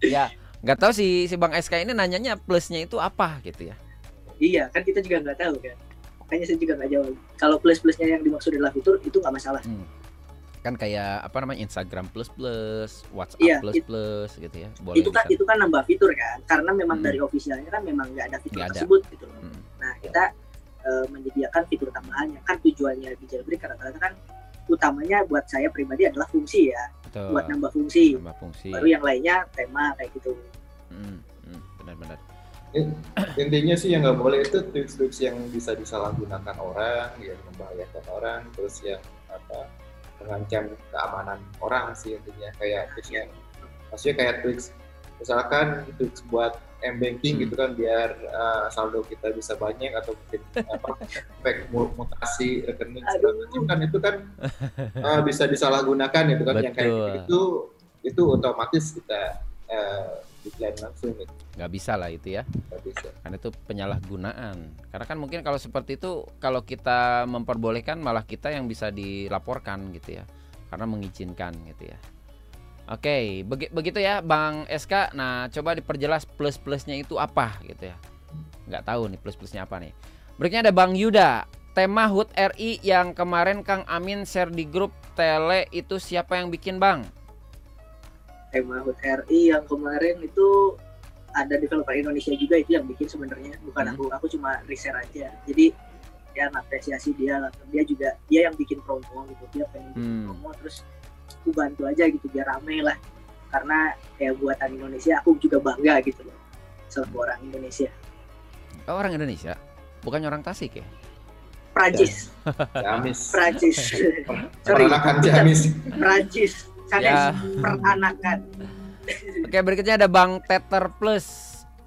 ya, nggak tahu si si Bang SK ini nanyanya plusnya itu apa gitu ya. Iya, kan kita juga nggak tahu kan. Makanya saya juga nggak jawab. Kalau plus-plusnya yang dimaksud adalah fitur itu nggak masalah. Kan kayak apa namanya Instagram plus plus, WhatsApp Iya, plus it- plus gitu ya. Boleh itu kan bisa. itu kan nambah fitur kan, karena memang Hmm. dari ofisialnya kan memang nggak ada fitur ada. tersebut gitu loh. Mm. Nah kita eh, menyediakan fitur tambahannya kan tujuannya di jailbreak rata-rata kan utamanya buat saya pribadi adalah fungsi ya, Betul. buat nambah fungsi. Nambah fungsi. Baru yang lainnya tema kayak gitu. Mm, mm, Benar-benar. intinya sih yang nggak boleh itu tips-tips yang bisa disalahgunakan orang yang membahayakan orang terus yang apa mengancam keamanan orang sih intinya kayak tips yang maksudnya kayak tweaks misalkan tweaks buat m banking Hmm. gitu kan biar uh, saldo kita bisa banyak atau mungkin apa mu- mutasi rekening macam kan itu kan uh, bisa disalahgunakan itu kan yang kayak Betul. gitu itu otomatis kita uh, langsung gitu Nggak bisa lah itu ya. nggak bisa Karena itu penyalahgunaan. Karena kan mungkin kalau seperti itu kalau kita memperbolehkan malah kita yang bisa dilaporkan gitu ya. Karena mengizinkan gitu ya. Oke, begi- begitu ya Bang SK. Nah, coba diperjelas plus-plusnya itu apa gitu ya. Nggak tahu nih plus-plusnya apa nih. Berikutnya ada Bang Yuda. Tema HUT RI yang kemarin Kang Amin share di grup Tele itu siapa yang bikin Bang? Tema HUT RI yang kemarin itu ada developer Indonesia juga itu yang bikin sebenarnya bukan Hmm. aku aku cuma research aja jadi ya apresiasi dia lah dia juga dia yang bikin promo gitu dia pengen bikin Hmm. promo terus aku bantu aja gitu biar rame lah. Karena ya buatan Indonesia aku juga bangga gitu loh selaku orang Indonesia. Oh, orang Indonesia, bukan orang Tasik ya? Prancis Jamis. Prancis sorry. Peranakan Jamis. Prancis Ya. sanes peranakan. Oke berikutnya ada Bang Tether Plus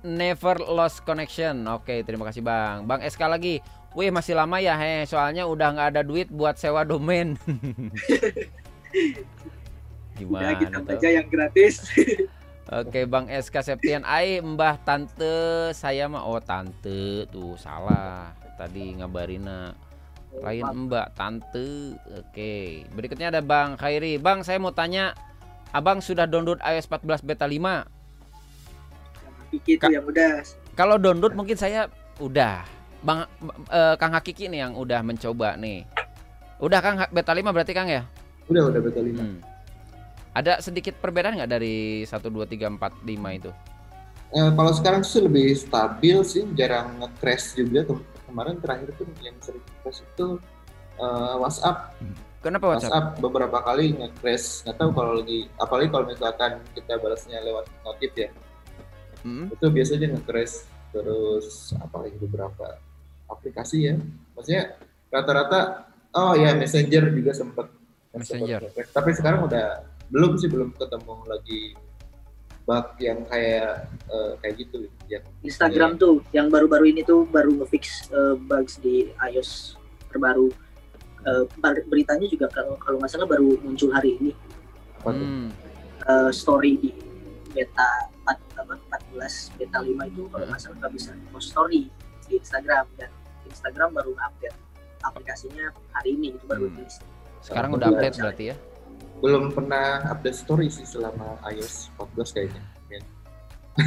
Never Lost Connection. Oke terima kasih Bang. Bang SK lagi. Wih masih lama ya he. Soalnya udah nggak ada duit buat sewa domain Gimana kita tuh? baca yang gratis. Oke Bang SK Septian. Ai Mbah Tante Saya mah Oh Tante. Tuh salah. Tadi ngabarina Lain Mbak. Tante. Oke. Berikutnya ada Bang Khairi. Bang saya mau tanya Abang sudah download iOS 14 beta 5 Pikir itu Kak- yang udah. Kalau download mungkin saya udah. Bang eh, Kang Hakiki nih yang udah mencoba nih. Udah Kang beta 5 berarti Kang ya? Udah udah betul lima Hmm. Ada sedikit perbedaan nggak dari 1 2 3 4 5 itu? Eh, kalau sekarang sih lebih stabil sih, jarang nge-crash juga. Kem- kemarin terakhir tuh yang sering crash itu eh, WhatsApp. Kenapa WhatsApp? WhatsApp beberapa kali nge-crash. Nggak tahu kalau lagi, apalagi kalau misalkan kita balasnya lewat notif ya, Hmm. itu biasanya nge-crash. Terus apalagi beberapa aplikasi ya. Maksudnya rata-rata, oh ya Messenger juga sempat Messenger. Tapi sekarang udah belum sih belum ketemu lagi bug yang kayak eh, kayak gitu yang Instagram tuh yang baru-baru ini tuh baru ngefix eh, bugs di iOS terbaru. Eh, bar- beritanya juga kalau kalau nggak salah baru muncul hari ini apa tuh? Hmm. eh, story di beta 4 apa 14 beta 5 itu kalau nggak salah nggak bisa post story di Instagram dan Instagram baru update aplikasinya hari ini itu baru Hmm. rilis. Sekarang udah iya. update berarti ya? belum pernah update story sih selama iOS 14 kayaknya.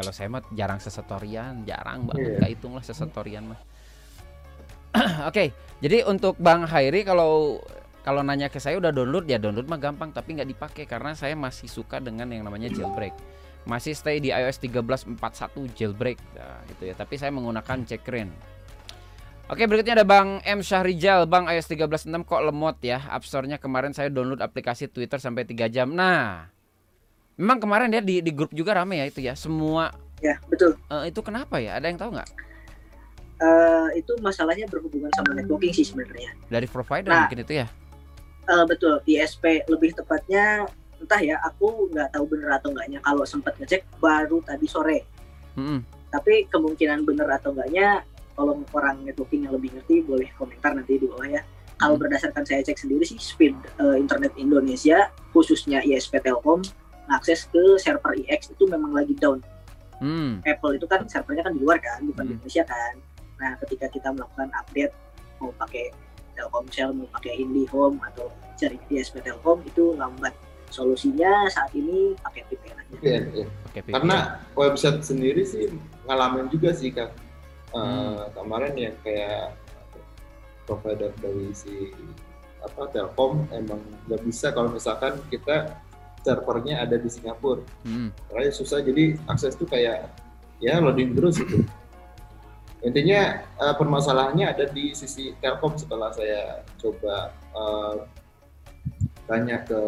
Kalau saya mah jarang sesetorian, jarang banget Iya. nggak hitung lah sesetorian mah. Oke, jadi untuk Bang Hairi kalau kalau nanya ke saya udah download ya download mah gampang tapi nggak dipakai karena saya masih suka dengan yang namanya jailbreak. Masih stay di iOS 13.41 jailbreak nah, gitu ya. Tapi saya menggunakan checkrin. Oke berikutnya ada Bang M Syahrijal Bang iOS 13.6 kok lemot ya App Store-nya kemarin saya download aplikasi Twitter sampai 3 jam Nah Memang kemarin ya di, di grup juga rame ya itu ya Semua ya betul. Eh, itu kenapa ya? Ada yang tahu nggak? Eh, itu masalahnya berhubungan sama networking sih sebenarnya. Dari provider Nah. mungkin itu ya? Eh, betul ISP lebih tepatnya entah ya aku nggak tahu bener atau enggaknya kalau sempat ngecek baru tadi sore Mm-mm. tapi kemungkinan bener atau enggaknya kalau orang networking yang lebih ngerti boleh komentar nanti di bawah ya kalau Hmm. berdasarkan saya cek sendiri sih speed eh, internet Indonesia khususnya ISP Telkom akses ke server IX itu memang lagi down Hmm. Apple itu kan servernya kan di luar kan bukan di Hmm. Indonesia kan nah ketika kita melakukan update mau pakai Telkomsel mau pakai IndiHome atau cari ISP Telkom itu lambat solusinya saat ini pakai VPN aja VPN, ya. Oke, VPN. Karena website sendiri sih ngalamin juga sih kak. Hmm. Kemarin yang kayak provider dari si apa Telkom emang nggak bisa kalau misalkan kita servernya ada di Singapura. Mm. Makanya susah jadi akses tuh kayak ya loading terus gitu. Intinya eh, permasalahannya ada di sisi Telkom setelah saya coba eh, tanya ke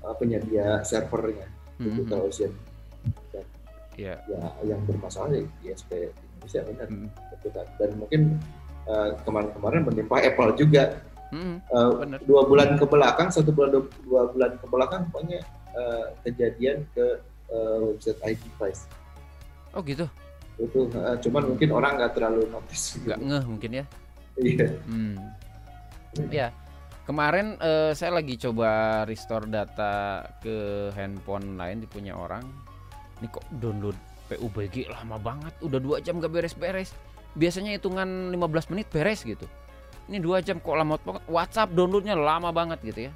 eh, penyedia servernya Mm. Digital Ocean Iya. ya yang bermasalah ya ISP Indonesia benar Mm. gitu kan. dan mungkin eh, kemarin-kemarin menimpa Apple juga Mm. Eh, Benar. dua bulan ke belakang satu bulan dua, dua bulan ke belakang pokoknya eh, kejadian ke eh, website ID Price Oh gitu. itu eh, cuman mungkin orang nggak terlalu notice Nggak ngeh mungkin ya. iya Hmm. Ya. Kemarin eh, saya lagi coba restore data ke handphone lain di punya orang. Ini kok download PUBG lama banget. Udah dua jam gak beres-beres. Biasanya hitungan 15 menit beres gitu. Ini dua jam kok lama banget. WhatsApp downloadnya lama banget gitu ya.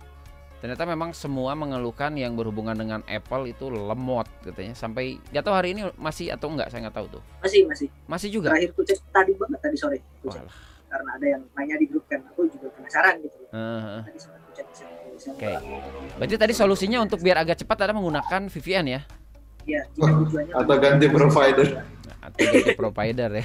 Ternyata memang semua mengeluhkan yang berhubungan dengan Apple itu lemot katanya. Sampai gak tahu hari ini masih atau enggak saya nggak tahu tuh. masih masih Masih juga. terakhir ku cek tadi banget tadi sore karena ada yang nanya di grup kan aku juga penasaran gitu Eh, eh. tadi sempat ku cek Oke. Berarti tadi solusinya untuk biar agak cepat ada menggunakan VPN ya? Ya tujuannya atau ganti provider Atau ganti provider ya?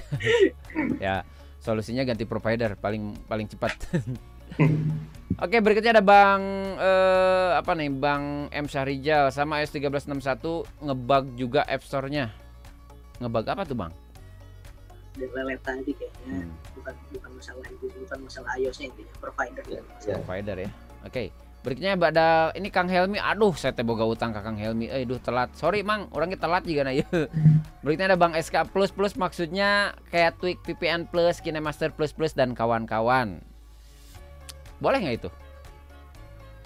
ya, solusinya ganti provider paling paling cepat. Oke, berikutnya ada Bang eh, apa nih? Bang M Syahrijal sama S1361 ngebug juga App Store-nya. Ngebug apa tuh, Bang? lelet tadi kayaknya Hmm, bukan bukan masalah itu bukan masalah iOS-nya intinya provider Ya, ya. provider ya. Oke. Berikutnya ada ini Kang Helmi. Aduh, saya teh boga utang ke Kang Helmi. Eh, duh telat. Sorry, Mang. Orangnya telat juga nah. Berikutnya ada Bang SK Plus Plus maksudnya kayak Twig VPN Plus, KineMaster Plus Plus dan kawan-kawan. Boleh nggak itu?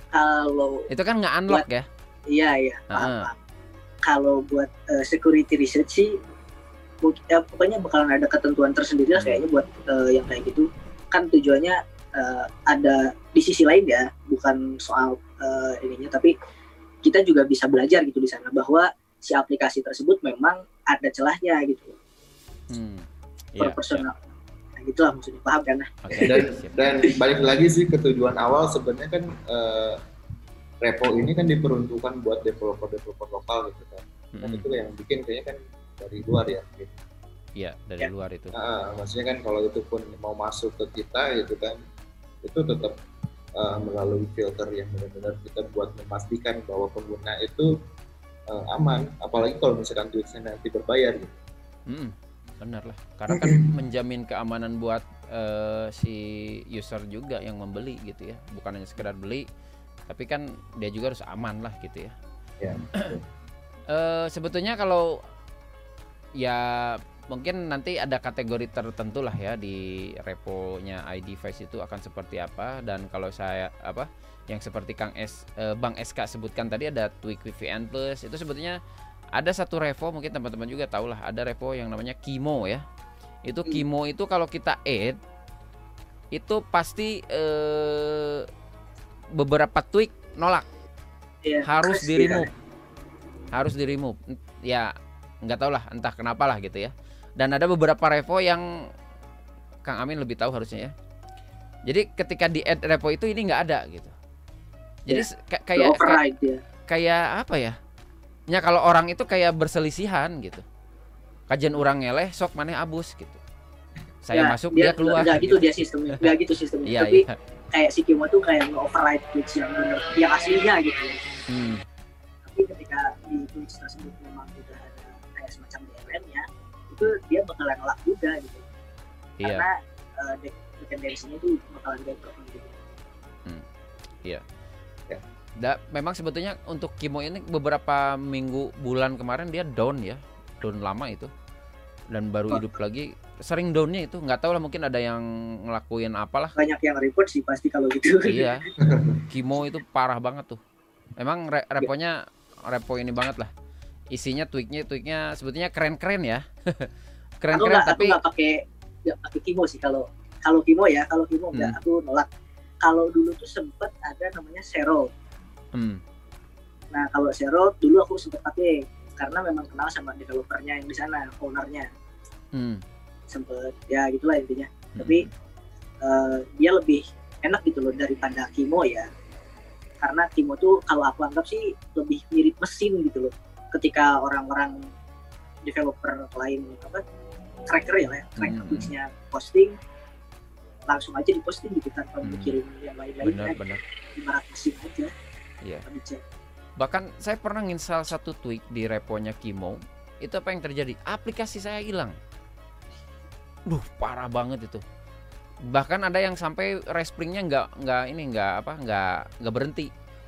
kalau Itu kan nggak unlock ya? iya iya Heeh. paham. kalau buat eh, security research sih ya, pokoknya bakalan ada ketentuan tersendiri lah Hmm. kayaknya buat eh, yang kayak gitu kan tujuannya eh, ada di sisi lain ya bukan soal eh, ininya tapi kita juga bisa belajar gitu di sana bahwa si aplikasi tersebut memang ada celahnya gitu Hmm. per Iya. personal nah, gitulah maksudnya paham kan Oke. dan siap. dan balik lagi sih ke tujuan awal sebenarnya kan eh, repo ini kan diperuntukkan buat developer-developer lokal gitu kan kan Mm-mm. itu yang bikin kayaknya kan dari luar ya gitu. Iya, dari Ya. luar itu. Nah, maksudnya kan kalau itu pun mau masuk ke kita gitu kan itu tetap uh, melalui filter yang benar-benar kita buat memastikan bahwa pengguna itu uh, aman apalagi kalau misalkan tweetsnya nanti berbayar gitu. Mm-mm. Benar lah. Karena kan menjamin keamanan buat eh, si user juga yang membeli gitu ya. Bukan hanya sekedar beli, tapi kan dia juga harus aman lah gitu ya. Ya. Eh, sebetulnya kalau ya mungkin nanti ada kategori tertentu lah ya di reponya ID Device itu akan seperti apa. Dan kalau saya apa yang seperti Kang S eh, Bang SK sebutkan tadi ada Twig VPN Plus. Itu sebetulnya ada satu repo mungkin teman-teman juga tahu lah ada repo yang namanya Kimo ya. Itu Hmm. Kimo itu kalau kita add itu pasti eh, beberapa tweak nolak. Ya, harus di kan. remove harus di remove ya nggak tahu lah entah kenapa lah gitu ya dan ada beberapa repo yang Kang Amin lebih tahu harusnya ya. Jadi ketika di add repo itu ini nggak ada gitu. Jadi Ya, ka- Ke kayak override ya kayak apa ya? Ya kalau orang itu kayak berselisihan gitu. Kajian orang ngeleh sok maneh abus gitu. Saya Ya, masuk dia, keluar nggak gitu. dia sistemnya nggak gitu sistemnya. Iya tapi iya. kayak si Kimo tuh kayak nge-override tweets yang bener yang aslinya gitu. Hmm, tapi ketika di tweets tersebut itu dia bakalan nolak juga gitu. Iya. Karena uh, de- dependensinya itu bakalan bentrok gitu. Da, memang sebetulnya untuk Kimo ini beberapa minggu bulan kemarin dia down ya, down lama itu, dan baru Oh. hidup lagi. Sering downnya itu. Nggak tahu lah mungkin ada yang ngelakuin apalah. banyak yang report sih pasti kalau gitu. Iya, Kimo itu parah banget tuh. Memang re- reponya repo ini banget lah. Isinya tweaknya tweaknya sebetulnya keren-keren ya, keren-keren nggak aku tapi nggak pakai nggak pakai kimo sih kalau kalau kimo ya kalau kimo nggak Hmm. aku nolak. Kalau dulu tuh sempet ada namanya Zero. Hmm, nah kalau Zero dulu aku sempet pakai karena memang kenal sama developernya yang di sana ownernya. Hmm, sempet ya gitulah intinya. Hmm, Tapi, Eh, dia lebih enak gitu loh daripada kimo ya. Karena kimo tuh kalau aku anggap sih lebih mirip mesin gitu loh ketika orang-orang developer lain apa tracker ya ya, track Hmm. tweetsnya posting langsung aja diposting gitu tanpa Hmm. mikirin yang lain-lainnya benar-benar. ibarat mesin aja Iya. Tapi cek. Bahkan saya pernah install satu tweak di reponya Kimo. Itu apa yang terjadi? Aplikasi saya hilang. Duh, parah banget itu. Bahkan ada yang sampai respringnya nggak nggak ini nggak apa nggak nggak berhenti,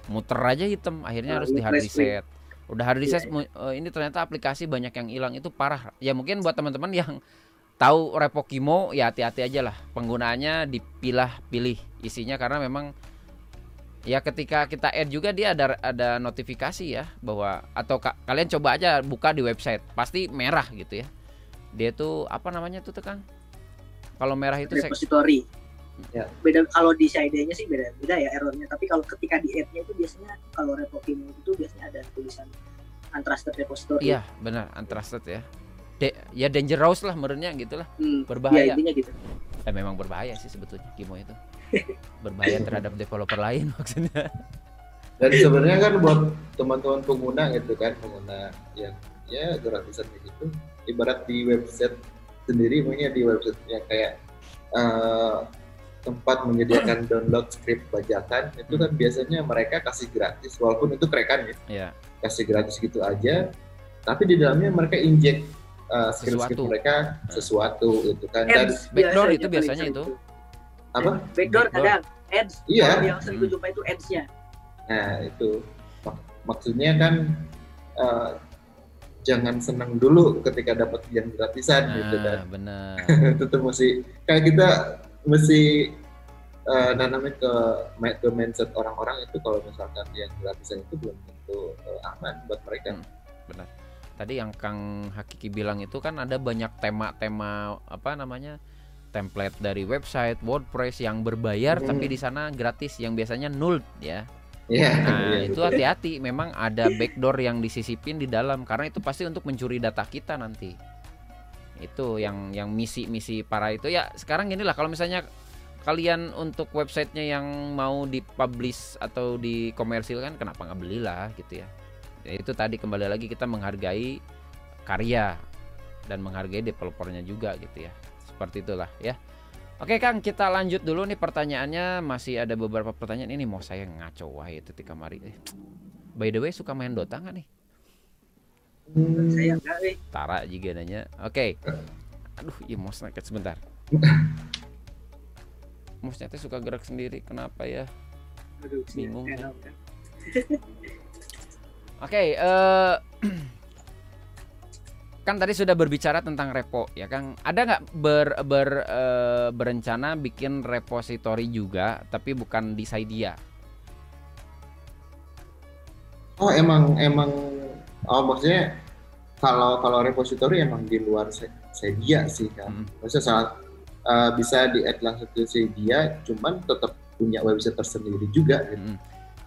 muter aja hitam. Akhirnya Nah, harus di hard reset. Udah hard Iya, reset, mu- eh, ini ternyata aplikasi banyak yang hilang. Itu parah. Ya mungkin buat teman-teman yang tahu repo Kimo ya hati-hati aja lah. Penggunaannya dipilah-pilih isinya karena memang ya ketika kita add juga dia ada ada notifikasi ya bahwa atau ka- kalian coba aja buka di website. Pasti merah gitu ya. Dia tuh apa namanya tuh tekan kalau merah itu repository Ya. beda kalau di CID-nya sih beda beda ya errornya. Tapi kalau ketika di app-nya itu biasanya kalau repo kimo itu biasanya ada tulisan untrusted repository. Iya benar untrusted ya. De, ya dangerous lah menurutnya gitu lah Hmm, berbahaya. ya intinya gitu. Eh, memang berbahaya sih sebetulnya Kimo itu. Berbahaya terhadap developer lain maksudnya. Dan sebenarnya kan buat teman-teman pengguna gitu kan, pengguna yang ya gratisan gitu, ibarat di website sendiri, makanya di website yang kayak eh, tempat menyediakan download script bajakan itu kan biasanya mereka kasih gratis, walaupun itu krekan ya, ya kasih gratis gitu aja, tapi di dalamnya mereka inject eh, script-script Sesuatu. mereka sesuatu gitu kan dan ads backdoor biasanya itu biasanya itu. tuh. apa? backdoor Backdoor. kadang ads Iya. Yang sering Hmm. jumpa itu ads-nya Nah itu Mak- maksudnya kan eh, jangan senang dulu ketika dapat yang gratisan gitu kan. nah benar Tetap mesti kayak kita mesti eh, nanamnya ke ke mindset orang-orang itu kalau misalkan yang gratisan itu belum tentu eh, aman buat mereka. Hmm. benar tadi yang Kang Hakiki bilang itu kan ada banyak tema-tema apa namanya template dari website WordPress yang berbayar Hmm. tapi di sana gratis yang biasanya nul ya Iya. nah iya, itu hati-hati memang ada backdoor yang disisipin di dalam karena itu pasti untuk mencuri data kita nanti itu yang yang misi-misi para itu. Ya sekarang inilah kalau misalnya kalian untuk websitenya yang mau dipublish atau dikomersilkan kenapa nggak belilah gitu ya. Ya itu tadi kembali lagi kita menghargai karya dan menghargai developernya juga gitu ya. Seperti itulah ya. Oke kang kita lanjut dulu nih pertanyaannya. Masih ada beberapa pertanyaan. Ini mau saya ngaco wah itu tika mari eh, by the way suka main Dota nggak nih Hmm, saya enggak Tara juga nanya oke aduh iya snacket sebentar Mosnya teh suka gerak sendiri kenapa ya aduh Bingung, saya kan? tahu kan. Oke, eh kan tadi sudah berbicara tentang repo ya Kang. Ada nggak ber, ber, eh, berencana bikin repository juga, tapi bukan di Saidia? Oh emang emang oh maksudnya kalau kalau repository emang di luar se- sedia sih kan. Hmm. Maksudnya saat uh, bisa di add langsung ke sedia, cuman tetap punya website tersendiri juga. Gitu. Mm-mm.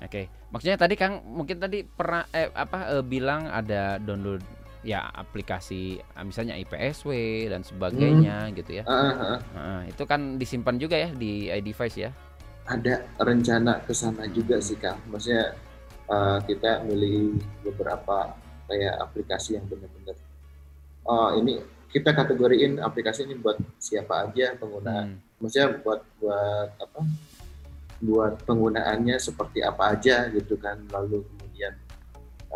Oke, maksudnya tadi Kang mungkin tadi pernah eh, apa eh, bilang ada download ya aplikasi ah, misalnya IPSW dan sebagainya gitu ya. Ah. Nah, itu kan disimpan juga ya di iDevice ya. ada rencana ke sana juga sih kak. Maksudnya uh, kita milih beberapa kayak aplikasi yang benar-benar oh ini kita kategoriin aplikasi ini buat siapa aja penggunaan. Hmm. Maksudnya buat buat apa? Buat penggunaannya seperti apa aja gitu kan. Lalu kemudian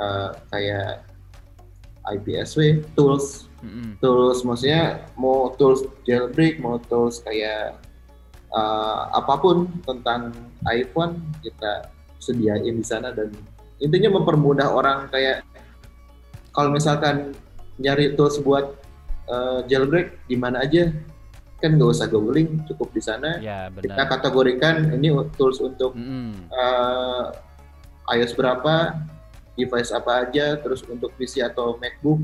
uh, kayak IPSW tools Mm-mm. tools maksudnya mau tools jailbreak mau tools kayak uh, apa pun tentang iPhone kita sediain di sana dan intinya mempermudah orang kayak kalau misalkan nyari tools buat uh, jailbreak di mana aja kan nggak usah googling cukup di sana. Ya, kita kategorikan ini tools untuk uh, iOS berapa device apa aja terus untuk PC atau MacBook.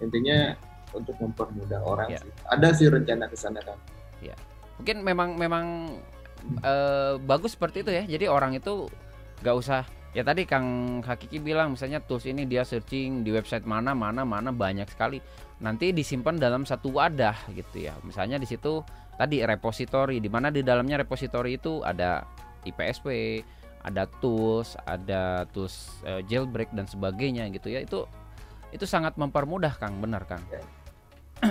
Intinya untuk mempermudah orang Ya. sih. Ada sih rencana ke sana kan Mungkin memang memang eh, bagus seperti itu ya. Jadi orang itu nggak usah ya tadi Kang Hakiki bilang misalnya tools ini dia searching di website mana mana mana banyak sekali. Nanti disimpan dalam satu wadah gitu ya. Misalnya di situ tadi repository di mana di dalamnya repository itu ada IPSW, ada tools, ada tools eh, jailbreak dan sebagainya gitu ya. Itu itu sangat mempermudah Kang, benar Kang.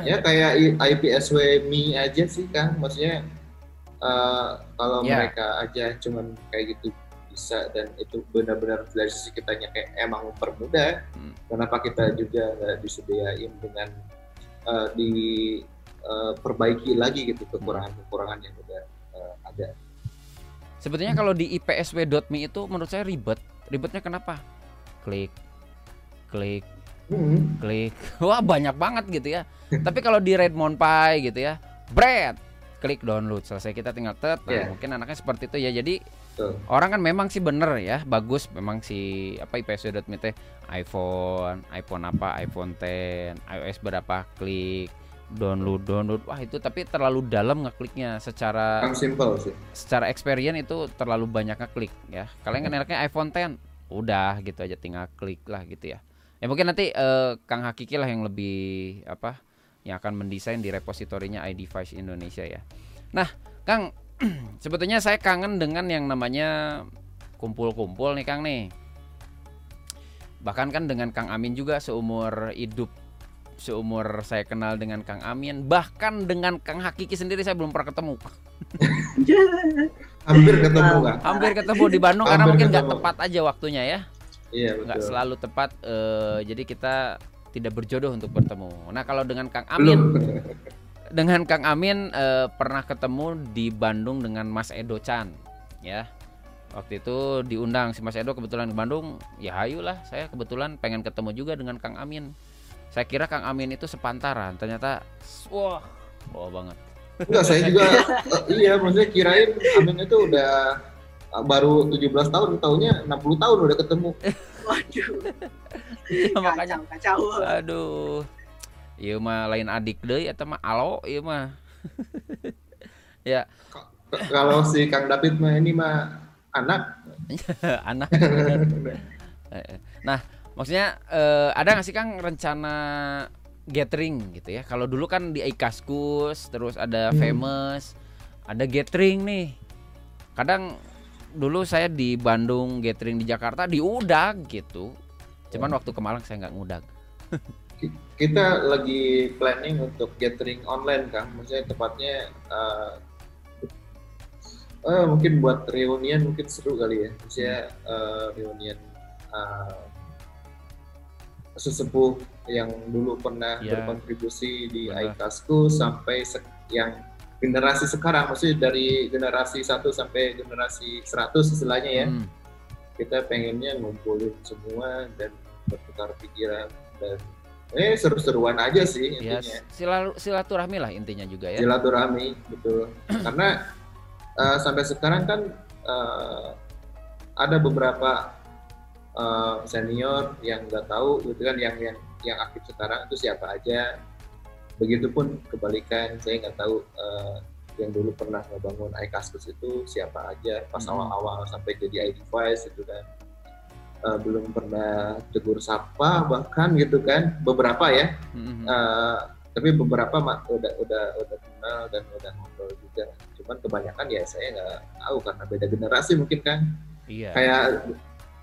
ya kayak I- IPSW Me aja sih kan maksudnya uh, kalau Ya. mereka aja cuman kayak gitu bisa dan itu benar-benar dari sisi kitanya kayak emang mempermudah Hmm. kenapa kita juga nggak disediain dengan uh, di uh, perbaiki lagi gitu kekurangan-kekurangan yang udah uh, ada Sebetulnya kalau di ipsw.me itu menurut saya ribet. Ribetnya kenapa? Klik, klik, Hmm. klik. Wah banyak banget gitu ya. Tapi kalau di Redmond Pi gitu ya, bread, klik download. Selesai kita tinggal tet. Nah, Iya. mungkin anaknya seperti itu ya. Jadi Betul. orang kan memang sih bener ya, bagus memang si apa ipsw.me teh iPhone, iPhone apa, iPhone 10, iOS berapa, klik, download, download. Wah itu tapi terlalu dalam ngekliknya secara Yang simple sih secara experience itu terlalu banyak ngeklik ya. Kalian kan enaknya iPhone 10, udah gitu aja tinggal klik lah gitu ya. Ya mungkin nanti eh, Kang Hakiki lah yang lebih apa yang akan mendesain di repositorinya iDevice Indonesia ya. Nah, Kang, sebetulnya saya kangen dengan yang namanya kumpul-kumpul nih Kang nih. Bahkan kan dengan Kang Amin juga seumur hidup seumur saya kenal dengan Kang Amin, bahkan dengan Kang Hakiki sendiri saya belum pernah ketemu. hampir ketemu kan hampir ketemu di Bandung karena Hampir mungkin nggak tepat aja waktunya ya iya nggak betul selalu tepat eh, jadi kita tidak berjodoh untuk bertemu. Nah kalau dengan Kang belum. Amin dengan Kang Amin eh, pernah ketemu di Bandung dengan Mas Edo Chan ya. Waktu itu diundang si Mas Edo kebetulan ke Bandung. Ya ayolah saya kebetulan pengen ketemu juga dengan Kang Amin. Saya kira Kang Amin itu sepantaran ternyata wah wah banget. Enggak, saya juga iya maksudnya kirain Amin itu udah baru 17 tahun, tahunnya 60 tahun udah ketemu. Waduh, Ya, makanya kacau, kacau. Aduh. Ieu mah lain adik deui eta mah alo ieu mah. ya, Kalau si Kang David mah ini mah anak anak. Nah, maksudnya eh, ada nggak sih Kang rencana gathering gitu ya? Kalau dulu kan di Ikaskus, terus ada Hmm. famous, ada gathering nih. Kadang dulu saya di Bandung gathering di Jakarta diudag gitu. Cuman waktu ke Malang saya nggak ngudag. kita lagi planning untuk gathering online Kang, maksudnya tepatnya eh, eh, mungkin buat reunian mungkin seru kali ya, maksudnya eh, reunian eh, sesepuh yang dulu pernah Iya. berkontribusi di Benar. Aikasku sampai se- yang generasi sekarang, maksudnya dari generasi 1 sampai generasi 100 istilahnya ya. Hmm. Kita pengennya ngumpulin semua dan bertukar pikiran dan eh seru-seruan aja sih Ya, intinya. silalu- silaturahmi lah intinya juga ya. silaturahmi betul. Karena eh, sampai sekarang kan eh, ada beberapa eh, senior yang nggak tahu gitu kan yang yang yang aktif sekarang itu siapa aja. Begitupun kebalikan saya nggak tahu eh, yang dulu pernah ngebangun iCaskus itu siapa aja pas Hmm. awal-awal sampai jadi iDevice itu kan Eh, belum pernah tegur sapa bahkan gitu kan beberapa ya Mhm. Eh, tapi beberapa ma- udah udah udah kenal dan udah ngobrol juga cuman kebanyakan ya saya nggak tahu karena beda generasi mungkin kan Iya. kayak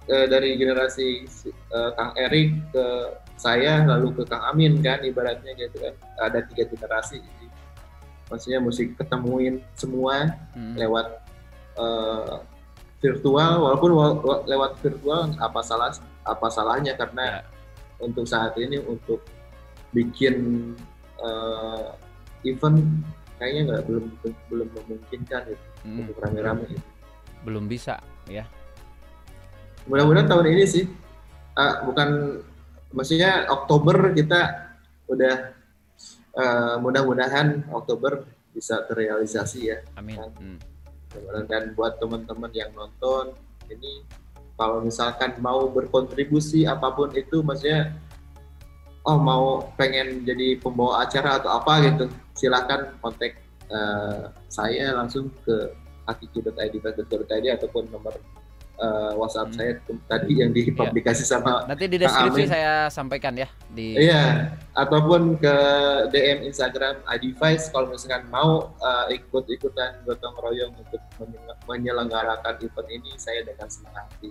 eh, dari generasi si- eh, Kang Erik ke saya lalu ke Kang Amin kan ibaratnya gitu kan ada tiga generasi maksudnya mesti ketemuin semua Mhm. lewat eh, virtual walaupun wa- wa- lewat virtual apa salah apa salahnya karena untuk saat ini untuk bikin eh, event kayaknya nggak belum belum memungkinkan gitu Mhm. untuk rame-rame gitu. Belum bisa ya. mudah-mudahan tahun ini sih uh, bukan maksudnya Oktober kita udah uh, mudah-mudahan Oktober bisa terrealisasi ya. Amin. Hmm. Dan buat teman-teman yang nonton ini kalau misalkan mau berkontribusi apa pun itu maksudnya oh mau pengen jadi pembawa acara atau apa gitu silahkan kontak uh, saya langsung ke attitude.id ataupun nomor uh, WhatsApp hmm. saya tadi yang dipublikasi iya. sama nanti di deskripsi saya sampaikan ya di iya ataupun ke DM Instagram iDevice kalau misalkan mau uh, ikut-ikutan gotong royong untuk menyelenggarakan event ini saya dengan senang hati.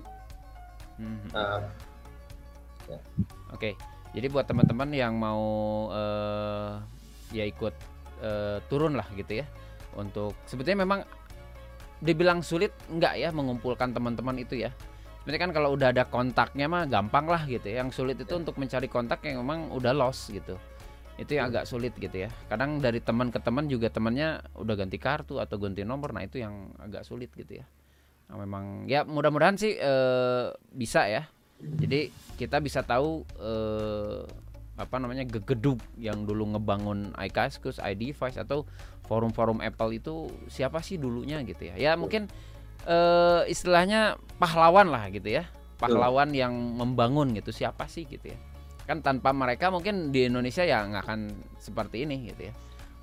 Hmm. Uh, ya. Oke, okay. jadi buat teman-teman yang mau uh, ya ikut uh, turun lah gitu ya untuk sebetulnya memang dibilang sulit enggak ya mengumpulkan teman-teman itu ya? Sebenarnya kan kalau udah ada kontaknya mah gampang lah gitu ya. yang sulit itu ya. untuk mencari kontak yang memang udah lost gitu. Itu yang agak sulit gitu ya. Kadang dari teman ke teman juga temannya udah ganti kartu atau ganti nomor nah itu yang agak sulit gitu ya. Nah, memang ya mudah-mudahan sih ee, bisa ya. Jadi kita bisa tahu ee, apa namanya gegeduk yang dulu ngebangun iCascus, iDevice atau forum-forum Apple itu siapa sih dulunya gitu ya. Ya mungkin uh, istilahnya pahlawan lah gitu ya. Pahlawan yang membangun gitu siapa sih gitu ya. Kan tanpa mereka mungkin di Indonesia ya nggak akan seperti ini gitu ya.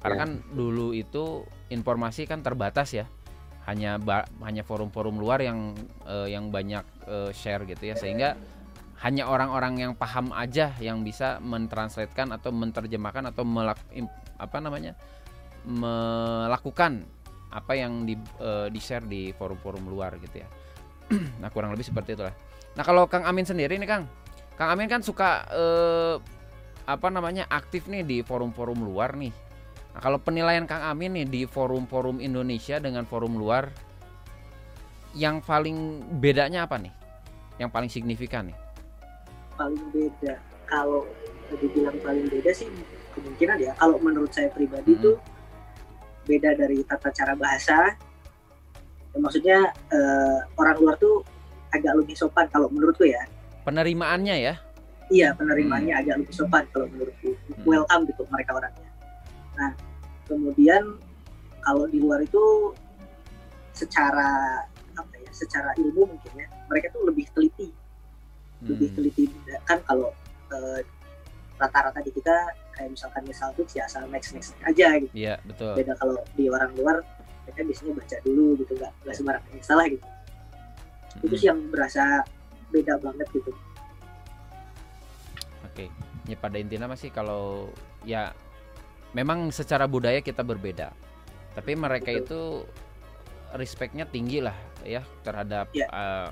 Karena ya. kan dulu itu informasi kan terbatas ya. Hanya hanya forum-forum luar yang uh, yang banyak uh, share gitu ya sehingga hanya orang-orang yang paham aja yang bisa mentranslatekan atau menerjemahkan atau melak, apa namanya melakukan apa yang di uh, di share di forum-forum luar gitu ya. nah kurang lebih seperti itulah. Nah kalau Kang Amin sendiri nih Kang, Kang Amin kan suka uh, apa namanya aktif nih di forum-forum luar nih. Nah kalau penilaian Kang Amin nih di forum-forum Indonesia dengan forum luar, yang paling bedanya apa nih? Yang paling signifikan nih? Paling beda. Kalau dibilang paling beda sih kemungkinan ya. Kalau menurut saya pribadi hmm. tuh beda dari tata cara bahasa. Ya, maksudnya uh, orang luar tuh agak lebih sopan kalau menurutku ya. Penerimaannya ya? Iya penerimaannya hmm. agak lebih sopan kalau menurutku. Hmm. welcome gitu mereka orangnya. Nah kemudian kalau di luar itu secara apa ya secara ilmu mungkin ya mereka tuh lebih teliti lebih hmm. teliti kan kalau uh, rata-rata di kita kayak misalkan misal tuh ya asal next next aja gitu. Iya betul. Beda kalau di orang luar mereka biasanya baca dulu gitu nggak nggak sembarang yang salah gitu. Hmm. Itu sih yang berasa beda banget gitu. Oke, ya pada intinya masih kalau ya memang secara budaya kita berbeda, tapi mereka betul. itu respectnya tinggi lah ya terhadap yeah. Ya. uh,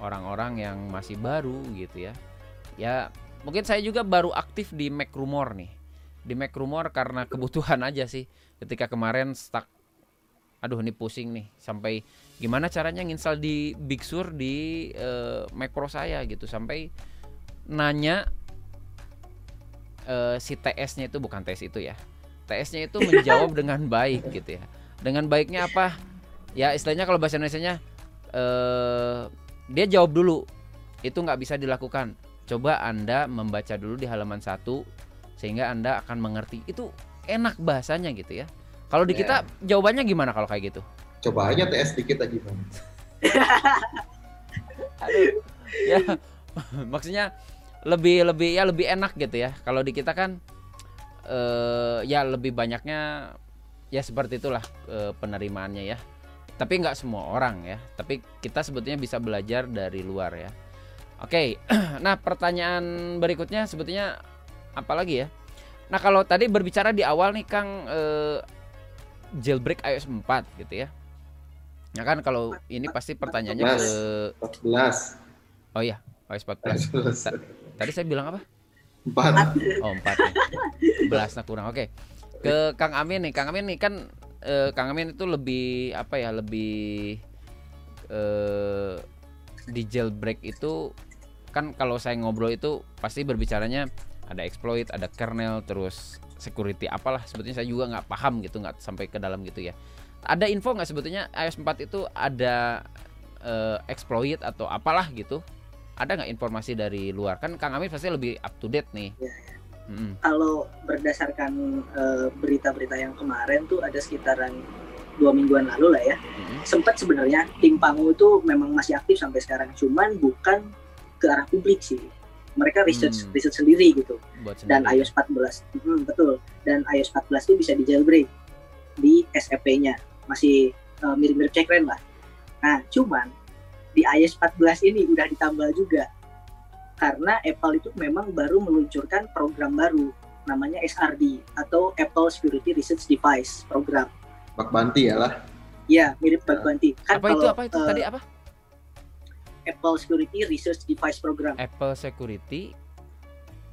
orang-orang yang masih baru gitu ya. Ya mungkin saya juga baru aktif di Mac Rumor nih. Di Mac Rumor karena kebutuhan aja sih. Ketika kemarin stuck aduh ini pusing nih sampai gimana caranya nginstal di Big Sur di uh, Mac Pro saya gitu sampai nanya uh, si TS-nya itu bukan TS itu ya. TS-nya itu menjawab dengan baik gitu ya. Dengan baiknya apa? Ya istilahnya kalau bahasa Indonesia-nya uh, dia jawab dulu. Itu nggak bisa dilakukan. Coba anda membaca dulu di halaman satu sehingga anda akan mengerti. Itu enak bahasanya gitu ya. Kalau di kita yeah. jawabannya gimana kalau kayak gitu? Coba aja tes dikit aja gimana ya maksudnya lebih lebih ya lebih enak gitu ya. Kalau di kita kan uh, ya lebih banyaknya ya seperti itulah uh, penerimaannya ya tapi nggak semua orang ya tapi kita sebetulnya bisa belajar dari luar ya oke nah pertanyaan berikutnya sebetulnya apa lagi ya nah kalau tadi berbicara di awal nih Kang eh, jailbreak iOS 4 gitu ya Ya kan kalau ini pasti pertanyaannya 14. ke 14. Oh iya, iOS 14. Tadi saya bilang apa? 4. Oh, 4 ya. 11 nah kurang. Oke. Ke Kang Amin nih. Kang Amin nih kan uh, Kang Amin itu lebih apa ya lebih uh, di jailbreak itu kan kalau saya ngobrol itu pasti berbicaranya ada exploit, ada kernel, terus security apalah. Sebetulnya saya juga nggak paham gitu nggak sampai ke dalam gitu ya. Ada info nggak sebetulnya iOS 4 itu ada eh, exploit atau apalah gitu? Ada nggak informasi dari luar? Kan Kang Amir pasti lebih up to date nih. Ya, Mm-mm. kalau berdasarkan eh, berita-berita yang kemarin tuh ada sekitaran dua mingguan lalu lah ya. Mm-mm. sempat sebenarnya tim Pangu itu memang masih aktif sampai sekarang. Cuman bukan ke arah publik sih. Mereka research Hmm. research sendiri gitu. Buat dan sendiri. iOS 14 Hmm, betul. Dan iOS 14 itu bisa di jailbreak di SEP-nya masih eh, mirip-mirip cekren lah. Nah cuman di iOS 14 ini udah ditambah juga karena Apple itu memang baru meluncurkan program baru namanya SRD atau Apple Security Research Device program. Bak Banti ya lah. ya mirip bug bounty kan apa itu? Kalau, apa itu? eh, tadi apa? Apple Security Research Device Program. Apple Security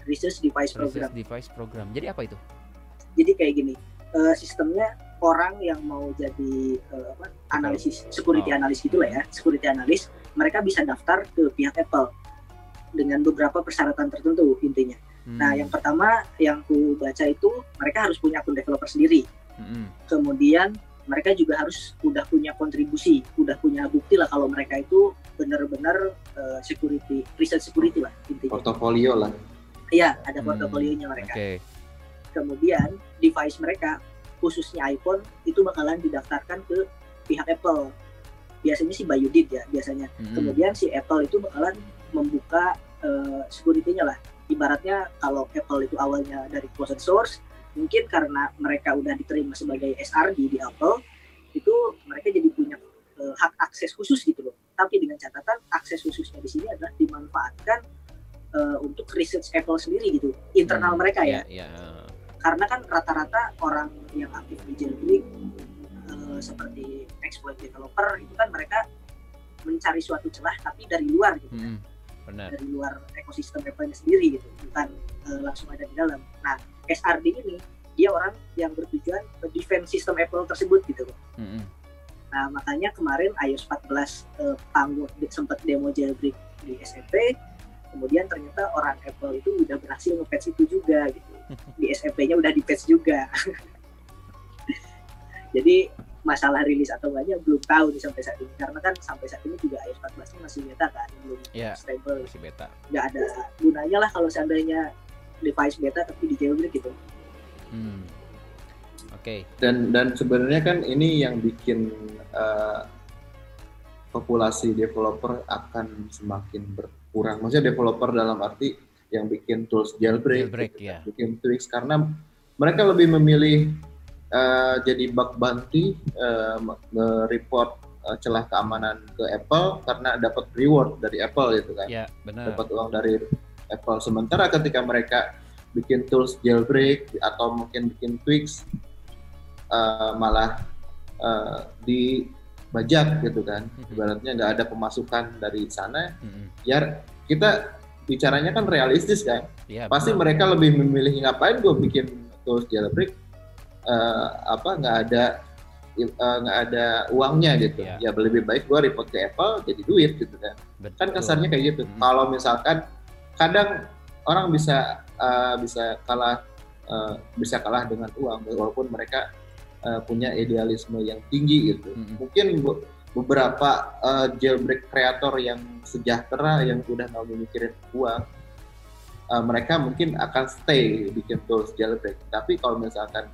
Research Device Program. Research Device Program. Jadi apa itu? Jadi kayak gini eh, sistemnya orang yang mau jadi eh, apa, analisis security Oh. analis gitulah ya security analis mereka bisa daftar ke pihak Apple dengan beberapa persyaratan tertentu intinya. Nah, Hmm. yang pertama yang ku baca itu mereka harus punya akun developer sendiri. Mm-mm. Kemudian mereka juga harus udah punya kontribusi, udah punya bukti lah kalau mereka itu benar-benar eh, security, research security lah intinya. Portofolio lah. Iya, ada Hmm, portofolionya mereka. Oke. kemudian device mereka khususnya iPhone itu bakalan didaftarkan ke pihak Apple biasanya sih by Udit ya biasanya Mm-mm. kemudian si Apple itu bakalan membuka eh, security-nya lah ibaratnya kalau Apple itu awalnya dari closed source mungkin karena mereka udah diterima sebagai SRD di Apple itu mereka jadi punya eh, hak akses khusus gitu loh tapi dengan catatan akses khususnya di sini adalah dimanfaatkan eh, untuk research Apple sendiri gitu internal Hmm, mereka ya Iya, iya. karena kan rata-rata orang yang aktif di jailbreak eh, seperti exploit developer itu kan mereka mencari suatu celah tapi dari luar gitu kan. Benar. dari luar ekosistem Apple-nya sendiri gitu bukan eh, langsung ada di dalam nah SRD ini dia orang yang bertujuan defense sistem Apple tersebut gitu loh. Mm-mm. Nah, makanya kemarin iOS 14 eh, Pangu sempat demo jailbreak di SMP. Kemudian ternyata orang Apple itu udah berhasil nge-patch itu juga gitu. Di SMP-nya udah di-patch juga. Jadi masalah rilis atau enggaknya belum tahu nih sampai saat ini karena kan sampai saat ini juga iOS 14 ini masih beta kan belum Iya. stable Masih beta. nggak ada gunanya lah kalau seandainya device beta tapi di jailbreak gitu Hmm. Oke. Dan dan sebenarnya kan ini yang bikin eh, populasi developer akan semakin berkurang. Maksudnya developer dalam arti yang bikin tools jailbreak, Jailbreak, gitu ya. kan, bikin tweaks karena mereka lebih memilih eh, jadi bug bounty, eh, report celah keamanan ke Apple karena dapat reward dari Apple gitu kan, Ya, benar. dapat uang dari Apple. Sementara ketika mereka bikin tools jailbreak atau mungkin bikin tweaks eh, malah eh, dibajak gitu kan Mhm. ibaratnya nggak ada pemasukan dari sana ya kita bicaranya kan realistis kan Iya, pasti benar. mereka lebih memilih ngapain gue bikin tools jailbreak eh, apa nggak ada eh, nggak ada uangnya gitu Iya. ya lebih baik gue report ke Apple jadi duit gitu kan kan Betul. kasarnya kayak gitu. Mm. Kalau misalkan kadang orang bisa uh, bisa kalah uh, bisa kalah dengan uang walaupun mereka uh, punya idealisme yang tinggi gitu. Mm-mm. Mungkin be- beberapa uh, jailbreak kreator yang sejahtera yang udah nggak mikirin uang uh, mereka mungkin akan stay bikin tools jailbreak. Tapi kalau misalkan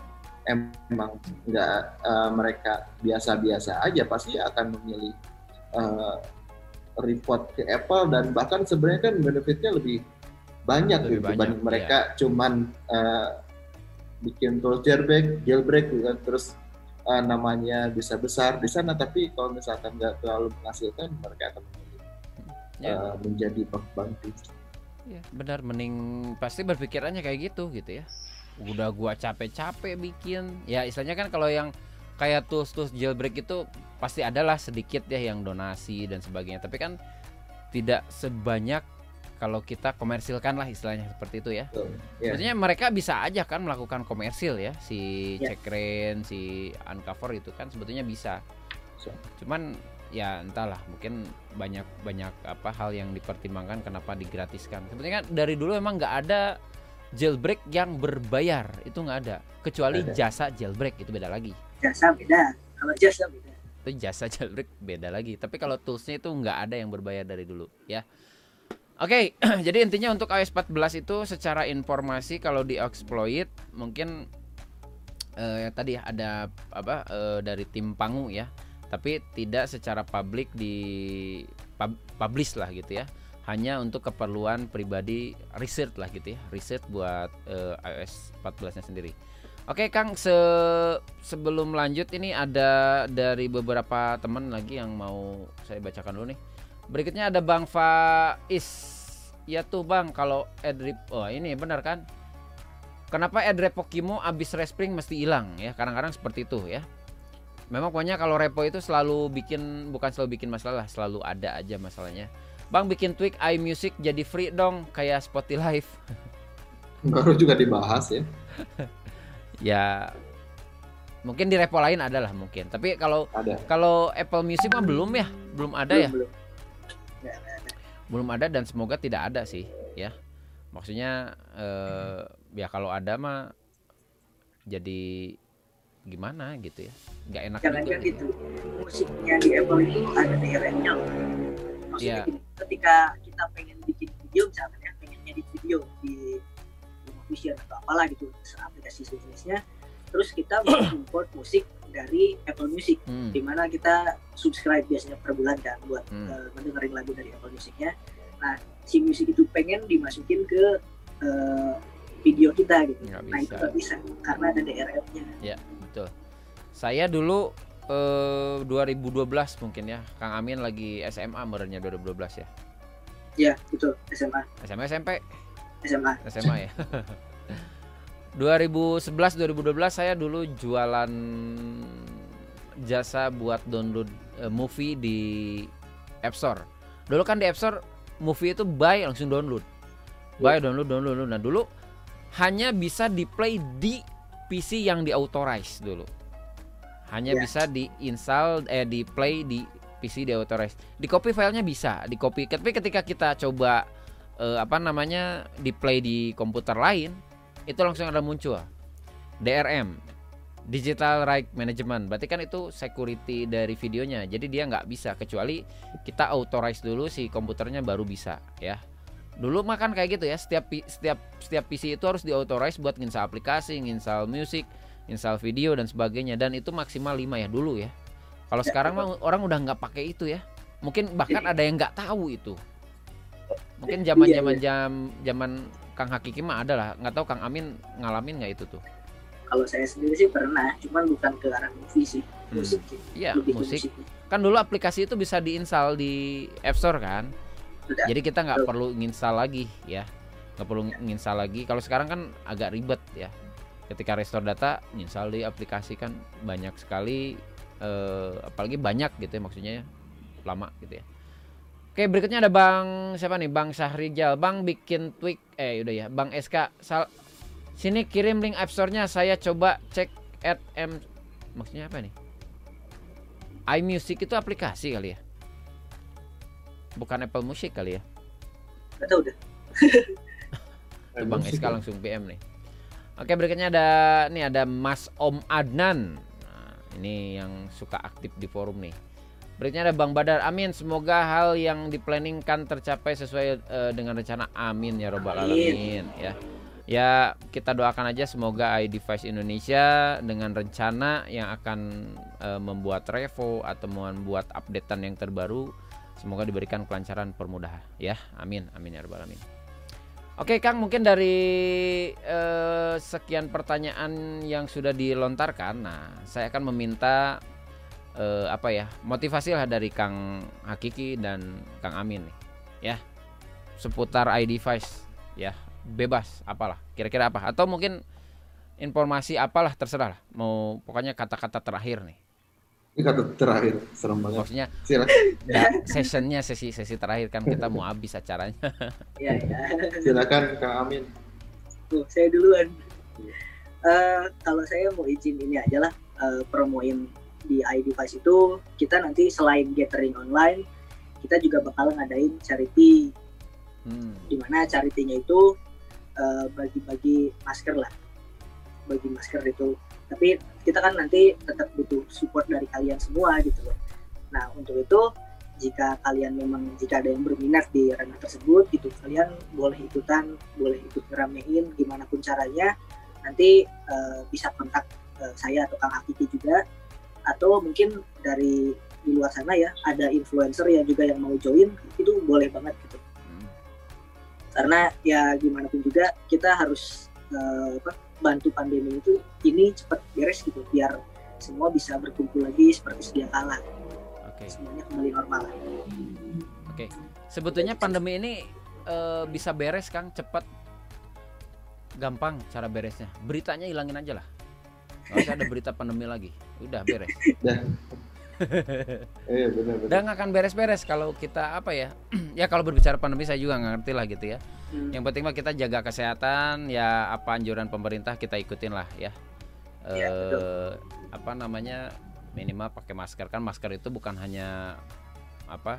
emang nggak uh, mereka biasa-biasa aja pasti akan memilih uh, report ke Apple dan bahkan sebenarnya kan benefitnya lebih banyak Lebih gitu banyak, dibanding iya. mereka cuman uh, bikin tools jailbreak, jailbreak gitu kan terus uh, namanya bisa besar di sana tapi kalau misalkan nggak terlalu menghasilkan mereka akan memilih Ya, uh, menjadi bounty. ya, benar mending pasti berpikirannya kayak gitu gitu ya. Udah gua capek-capek bikin. Ya istilahnya kan kalau yang kayak tools-tools jailbreak itu pasti adalah sedikit ya yang donasi dan sebagainya. Tapi kan tidak sebanyak kalau kita komersilkan lah istilahnya seperti itu ya. Ya. Maksudnya mereka bisa aja kan melakukan komersil ya si Ya. Cekren, si Uncover itu kan sebetulnya bisa. Bisa. Cuman ya entahlah mungkin banyak banyak apa hal yang dipertimbangkan kenapa digratiskan. Sebetulnya kan dari dulu emang nggak ada jailbreak yang berbayar itu nggak ada kecuali ada. jasa jailbreak itu beda lagi. jasa beda kalau jasa beda itu jasa jailbreak beda lagi. Tapi kalau toolsnya itu nggak ada yang berbayar dari dulu ya. Oke, jadi intinya untuk iOS 14 itu secara informasi kalau di exploit mungkin eh, tadi ada apa eh, dari tim Pangu ya, tapi tidak secara publik di pub, publish lah gitu ya. Hanya untuk keperluan pribadi research lah gitu ya, research buat eh, iOS 14-nya sendiri. Oke Kang, se sebelum lanjut ini ada dari beberapa teman lagi yang mau saya bacakan dulu nih. Berikutnya ada Bang Faiz. Ya tuh Bang, kalau adrip oh ini benar kan? Kenapa adrep Pokimo abis respring mesti hilang ya? Kadang-kadang seperti itu ya. Memang pokoknya kalau repo itu selalu bikin bukan selalu bikin masalah, selalu ada aja masalahnya. Bang bikin tweak iMusic jadi free dong kayak Spotify Live. Baru juga dibahas ya. ya mungkin di repo lain ada lah mungkin tapi kalau Ada. kalau Apple Music mah belum ya belum ada ya belum Nggak ada. belum ada dan semoga tidak ada sih ya maksudnya eh, ya kalau ada mah jadi gimana gitu ya nggak enak juga kan gitu. itu musiknya di Apple itu ada DRM-nya loh. Maksudnya Iya. gini, ketika kita pengen bikin video misalnya ya, pengen edit video di Vision atau apalah gitu aplikasi sejenisnya, terus kita mau import musik dari Apple Music, Hmm, di mana kita subscribe biasanya per bulan kan buat Hmm. eh, mendengarin lagu dari Apple Musicnya. Nah, si musik itu pengen dimasukin ke eh, video kita gitu. Nggak Nah itu bisa. nggak bisa karena ada DRM-nya. betul saya dulu eh, 2012 mungkin ya Kang Amin lagi SMA merenya 2012 ya Ya betul SMA SMA SMP SMA. SMA ya. 2011 2012 saya dulu jualan jasa buat download eh, movie di App Store. Dulu kan di App Store movie itu buy langsung download. Buy download download. download. Nah, dulu hanya bisa di play di PC yang di authorize dulu. Hanya Ya. bisa di install eh di play di PC di authorize. Di copy filenya bisa, di copy. Tapi ketika kita coba eh, apa namanya di play di komputer lain itu langsung ada muncul DRM Digital Right Management berarti kan itu security dari videonya jadi dia nggak bisa kecuali kita authorize dulu si komputernya baru bisa ya dulu mah kan kayak gitu ya setiap setiap setiap PC itu harus di authorize buat nginstal aplikasi nginstal musik install video dan sebagainya dan itu maksimal 5 ya dulu ya. Kalau Ya, sekarang mah orang udah nggak pakai itu ya. Mungkin bahkan ada yang nggak tahu itu. Mungkin zaman Iya, zaman jam zaman Kang Hakiki mah ada lah. Nggak tahu Kang Amin ngalamin nggak itu tuh? Kalau saya sendiri sih pernah, cuman bukan ke arah movie sih, Hmm. musik. Iya Lebih ke musik. musik. kan dulu aplikasi itu bisa diinstal di App Store kan? Sudah. jadi kita nggak perlu nginstal lagi ya. Nggak perlu nginstal lagi. Kalau sekarang kan agak ribet ya ketika restore data nginstal di aplikasi kan banyak sekali eh, apalagi banyak gitu ya maksudnya ya lama gitu ya. Oke berikutnya ada Bang siapa nih? Bang Syahrijal Bang bikin tweak eh udah ya. Bang SK sal sini kirim link App Store-nya saya coba cek at M maksudnya apa nih? iMusic itu aplikasi kali ya? Bukan Apple Music kali ya? Gak udah. Tuh Bang SK langsung PM nih. Oke berikutnya ada nih ada Mas Om Adnan. Nah, ini yang suka aktif di forum nih. Berikutnya ada Bang Badar. Amin. Semoga hal yang diplanningkan tercapai sesuai eh, dengan rencana. Amin ya robbal Amin. alamin. Ya. Ya kita doakan aja semoga iDevice Indonesia dengan rencana yang akan eh, membuat revo atau membuat updatean yang terbaru semoga diberikan kelancaran permudahan ya. Amin. Amin ya robbal alamin. Oke Kang, mungkin dari eh, sekian pertanyaan yang sudah dilontarkan, nah saya akan meminta eh, apa ya motivasi lah dari Kang Hakiki dan Kang Amin nih, ya. Seputar iDevice, ya bebas apalah, kira-kira apa? Atau mungkin informasi apalah terserah lah, mau pokoknya kata-kata terakhir nih, Ini kata terakhir, serem banget. maksudnya Silakan, da- sessionnya sesi sesi terakhir kan kita mau habis acaranya. Ya, ya. silakan Kang Amin. Tuh, saya duluan. Eh, kalau saya mau izin ini aja lah, eh, promoin di iDevice itu, kita nanti selain gathering online, kita juga bakal ngadain charity, Hmm. di mana charity-nya itu eh, bagi-bagi masker lah. bagi masker itu tapi kita kan nanti tetap butuh support dari kalian semua gitu loh. Nah untuk itu jika kalian memang jika ada yang berminat di ranah tersebut gitu kalian boleh ikutan boleh ikut ngeramein gimana pun caranya. Nanti uh, bisa kontak uh, saya atau Kang Hakiki juga. Atau mungkin dari di luar sana ya ada influencer yang juga yang mau join itu boleh banget gitu. Hmm. karena ya gimana pun juga kita harus uh, apa, bantu pandemi itu ini cepat beres gitu biar semua bisa berkumpul lagi seperti sedia kala. Okay. semuanya kembali normal. Oke. Okay. sebetulnya pandemi ini uh, bisa beres kang? Cepat? Gampang cara beresnya. Beritanya hilangin aja lah. Nggak usah ada berita pandemi lagi udah beres iya benar benar dan akan beres-beres kalau kita apa ya ya kalau berbicara pandemi saya juga nggak ngerti lah gitu ya hmm. yang penting mah kita jaga kesehatan ya apa anjuran pemerintah kita ikutin lah ya, ya eh, apa namanya minimal pakai masker kan masker itu bukan hanya apa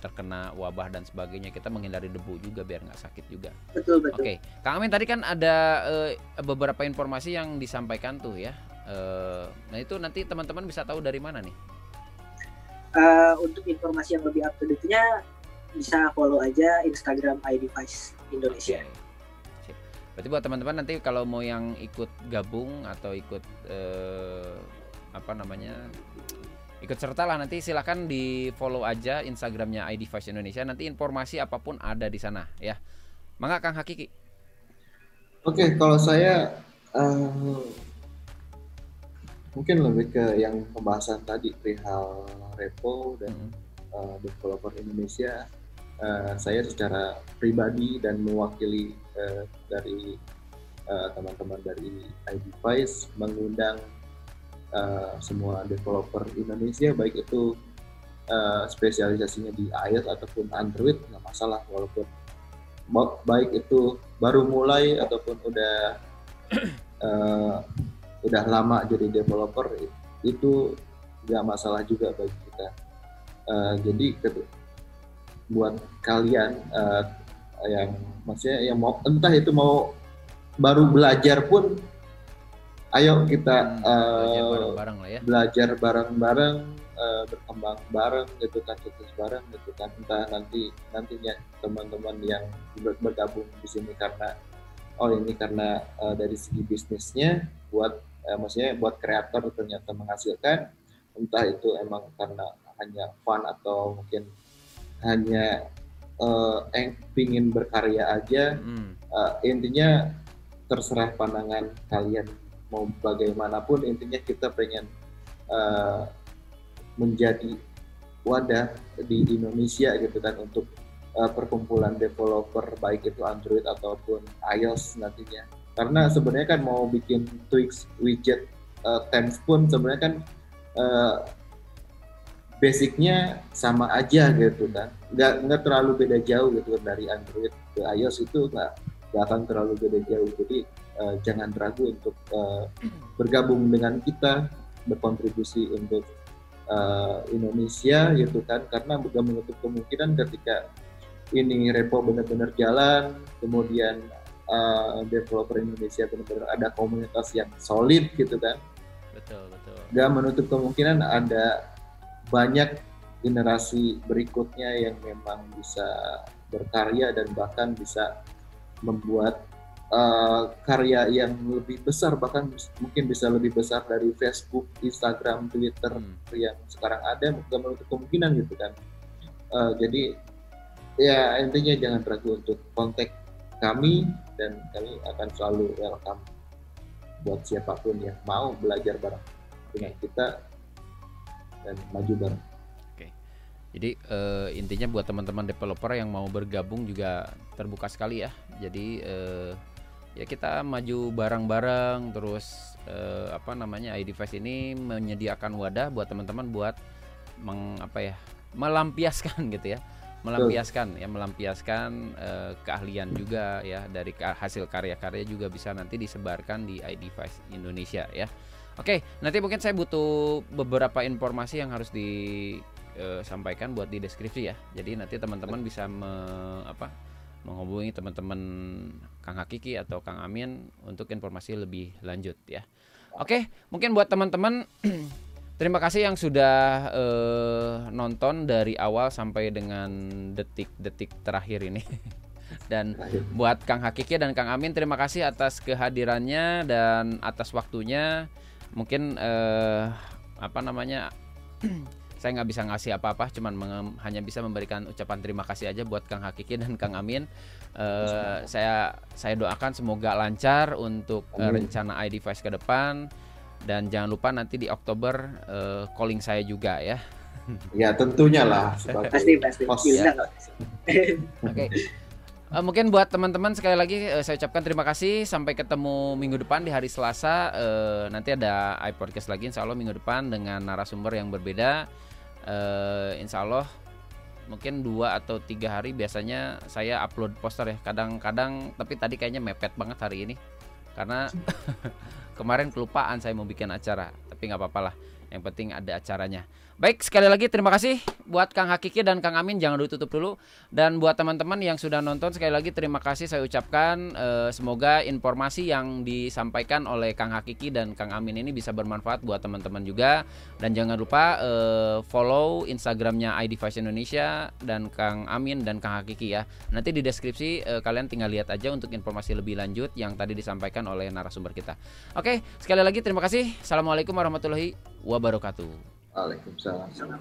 terkena wabah dan sebagainya kita menghindari debu juga biar nggak sakit juga. Betul betul. Oke, Kang Amin tadi kan ada uh, beberapa informasi yang disampaikan tuh ya. Uh, nah itu nanti teman-teman bisa tahu dari mana nih? Uh, untuk informasi yang lebih up to date-nya bisa follow aja Instagram iDevice Indonesia. Okay. Berarti buat teman-teman nanti kalau mau yang ikut gabung atau ikut uh, apa namanya ikut serta lah nanti silahkan di follow aja Instagramnya ID Fashion Indonesia nanti informasi apa pun ada di sana ya mangga Kang Hakiki oke kalau saya uh, mungkin lebih ke yang pembahasan tadi perihal repo dan hmm. uh, developer Indonesia uh, saya secara pribadi dan mewakili uh, dari teman-teman uh, dari ID Vice mengundang uh, semua developer Indonesia baik itu uh, spesialisasinya di iOS ataupun Android nggak masalah walaupun baik itu baru mulai ataupun udah uh, udah lama jadi developer itu nggak masalah juga bagi kita. Uh, jadi buat kalian uh, yang maksudnya yang mau entah itu mau baru belajar pun ayo kita uh, ya. belajar bareng-bareng uh, berkembang bareng gitu kan sukses bareng gitu kan. Entah nanti nantinya teman-teman yang bergabung di sini karena oh ini karena uh, dari segi bisnisnya buat uh, maksudnya buat kreator ternyata menghasilkan entah itu emang karena hanya fun atau mungkin hanya uh, yang ingin berkarya aja hmm. uh, intinya terserah pandangan kalian mau bagaimanapun intinya kita pengen uh, menjadi wadah di Indonesia gitu kan untuk uh, perkumpulan developer baik itu Android ataupun iOS nantinya karena sebenarnya kan mau bikin Twix widget uh, pun sebenarnya kan uh, basicnya sama aja gitu kan. Nggak nggak terlalu beda jauh gitu kan dari Android ke iOS itu nggak nggak akan terlalu beda jauh. Jadi uh, jangan ragu untuk uh, bergabung dengan kita berkontribusi untuk uh, Indonesia gitu kan. Karena bukan menutup kemungkinan ketika ini repo benar-benar jalan kemudian uh, developer Indonesia benar-benar ada komunitas yang solid gitu kan betul betul gak menutup kemungkinan ada banyak generasi berikutnya yang memang bisa berkarya dan bahkan bisa membuat uh, karya yang lebih besar bahkan mungkin bisa lebih besar dari Facebook, Instagram, Twitter hmm. yang sekarang ada bukan menutup kemungkinan gitu kan. Uh, jadi ya intinya jangan ragu untuk kontak kami dan kami akan selalu welcome buat siapa pun yang mau belajar bareng dengan kita dan maju bareng. Jadi uh, intinya buat teman-teman developer yang mau bergabung juga terbuka sekali ya. Jadi uh, ya kita maju bareng-bareng terus uh, apa namanya iDevice ini menyediakan wadah buat teman-teman buat meng apa ya melampiaskan gitu ya melampiaskan ya melampiaskan uh, keahlian juga ya dari hasil karya-karya juga bisa nanti disebarkan di iDevice Indonesia ya. Oke nanti mungkin saya butuh beberapa informasi yang harus disampaikan buat di deskripsi ya. Jadi nanti teman-teman bisa me, apa menghubungi teman-teman Kang Hakiki atau Kang Amin untuk informasi lebih lanjut ya. Oke, mungkin buat teman-teman terima kasih yang sudah eh, nonton dari awal sampai dengan detik-detik terakhir ini. Dan buat Kang Hakiki dan Kang Amin terima kasih atas kehadirannya dan atas waktunya. Mungkin eh, apa namanya saya nggak bisa ngasih apa-apa, cuman hanya bisa memberikan ucapan terima kasih aja buat Kang Hakiki dan Kang Amin. Eh, saya saya doakan semoga lancar untuk Amin. rencana iDevice ke depan dan jangan lupa nanti di Oktober eh, calling saya juga ya. Ya tentunya lah pasti pasti. diundang ya. Oke. Eh, mungkin buat teman-teman sekali lagi eh, saya ucapkan terima kasih. Sampai ketemu minggu depan di hari Selasa. Eh, nanti ada iPodcast lagi Insya Allah minggu depan dengan narasumber yang berbeda. Eh, Insya Allah mungkin dua atau tiga hari biasanya saya upload poster ya. Kadang-kadang tapi tadi kayaknya mepet banget hari ini. Karena kemarin kelupaan saya mau bikin acara tapi nggak apa-apa lah. Yang penting ada acaranya baik sekali lagi terima kasih buat Kang Hakiki dan Kang Amin. Jangan ditutup dulu. Dan buat teman-teman yang sudah nonton sekali lagi terima kasih saya ucapkan Eh, semoga informasi yang disampaikan oleh Kang Hakiki dan Kang Amin ini bisa bermanfaat buat teman-teman juga. Dan jangan lupa eh, follow Instagramnya ID Fashion Indonesia dan Kang Amin dan Kang Hakiki ya. Nanti di deskripsi eh, kalian tinggal lihat aja untuk informasi lebih lanjut yang tadi disampaikan oleh narasumber kita. Oke sekali lagi terima kasih. Assalamualaikum warahmatullahi wabarakatuh Waalaikumsalam. Salam.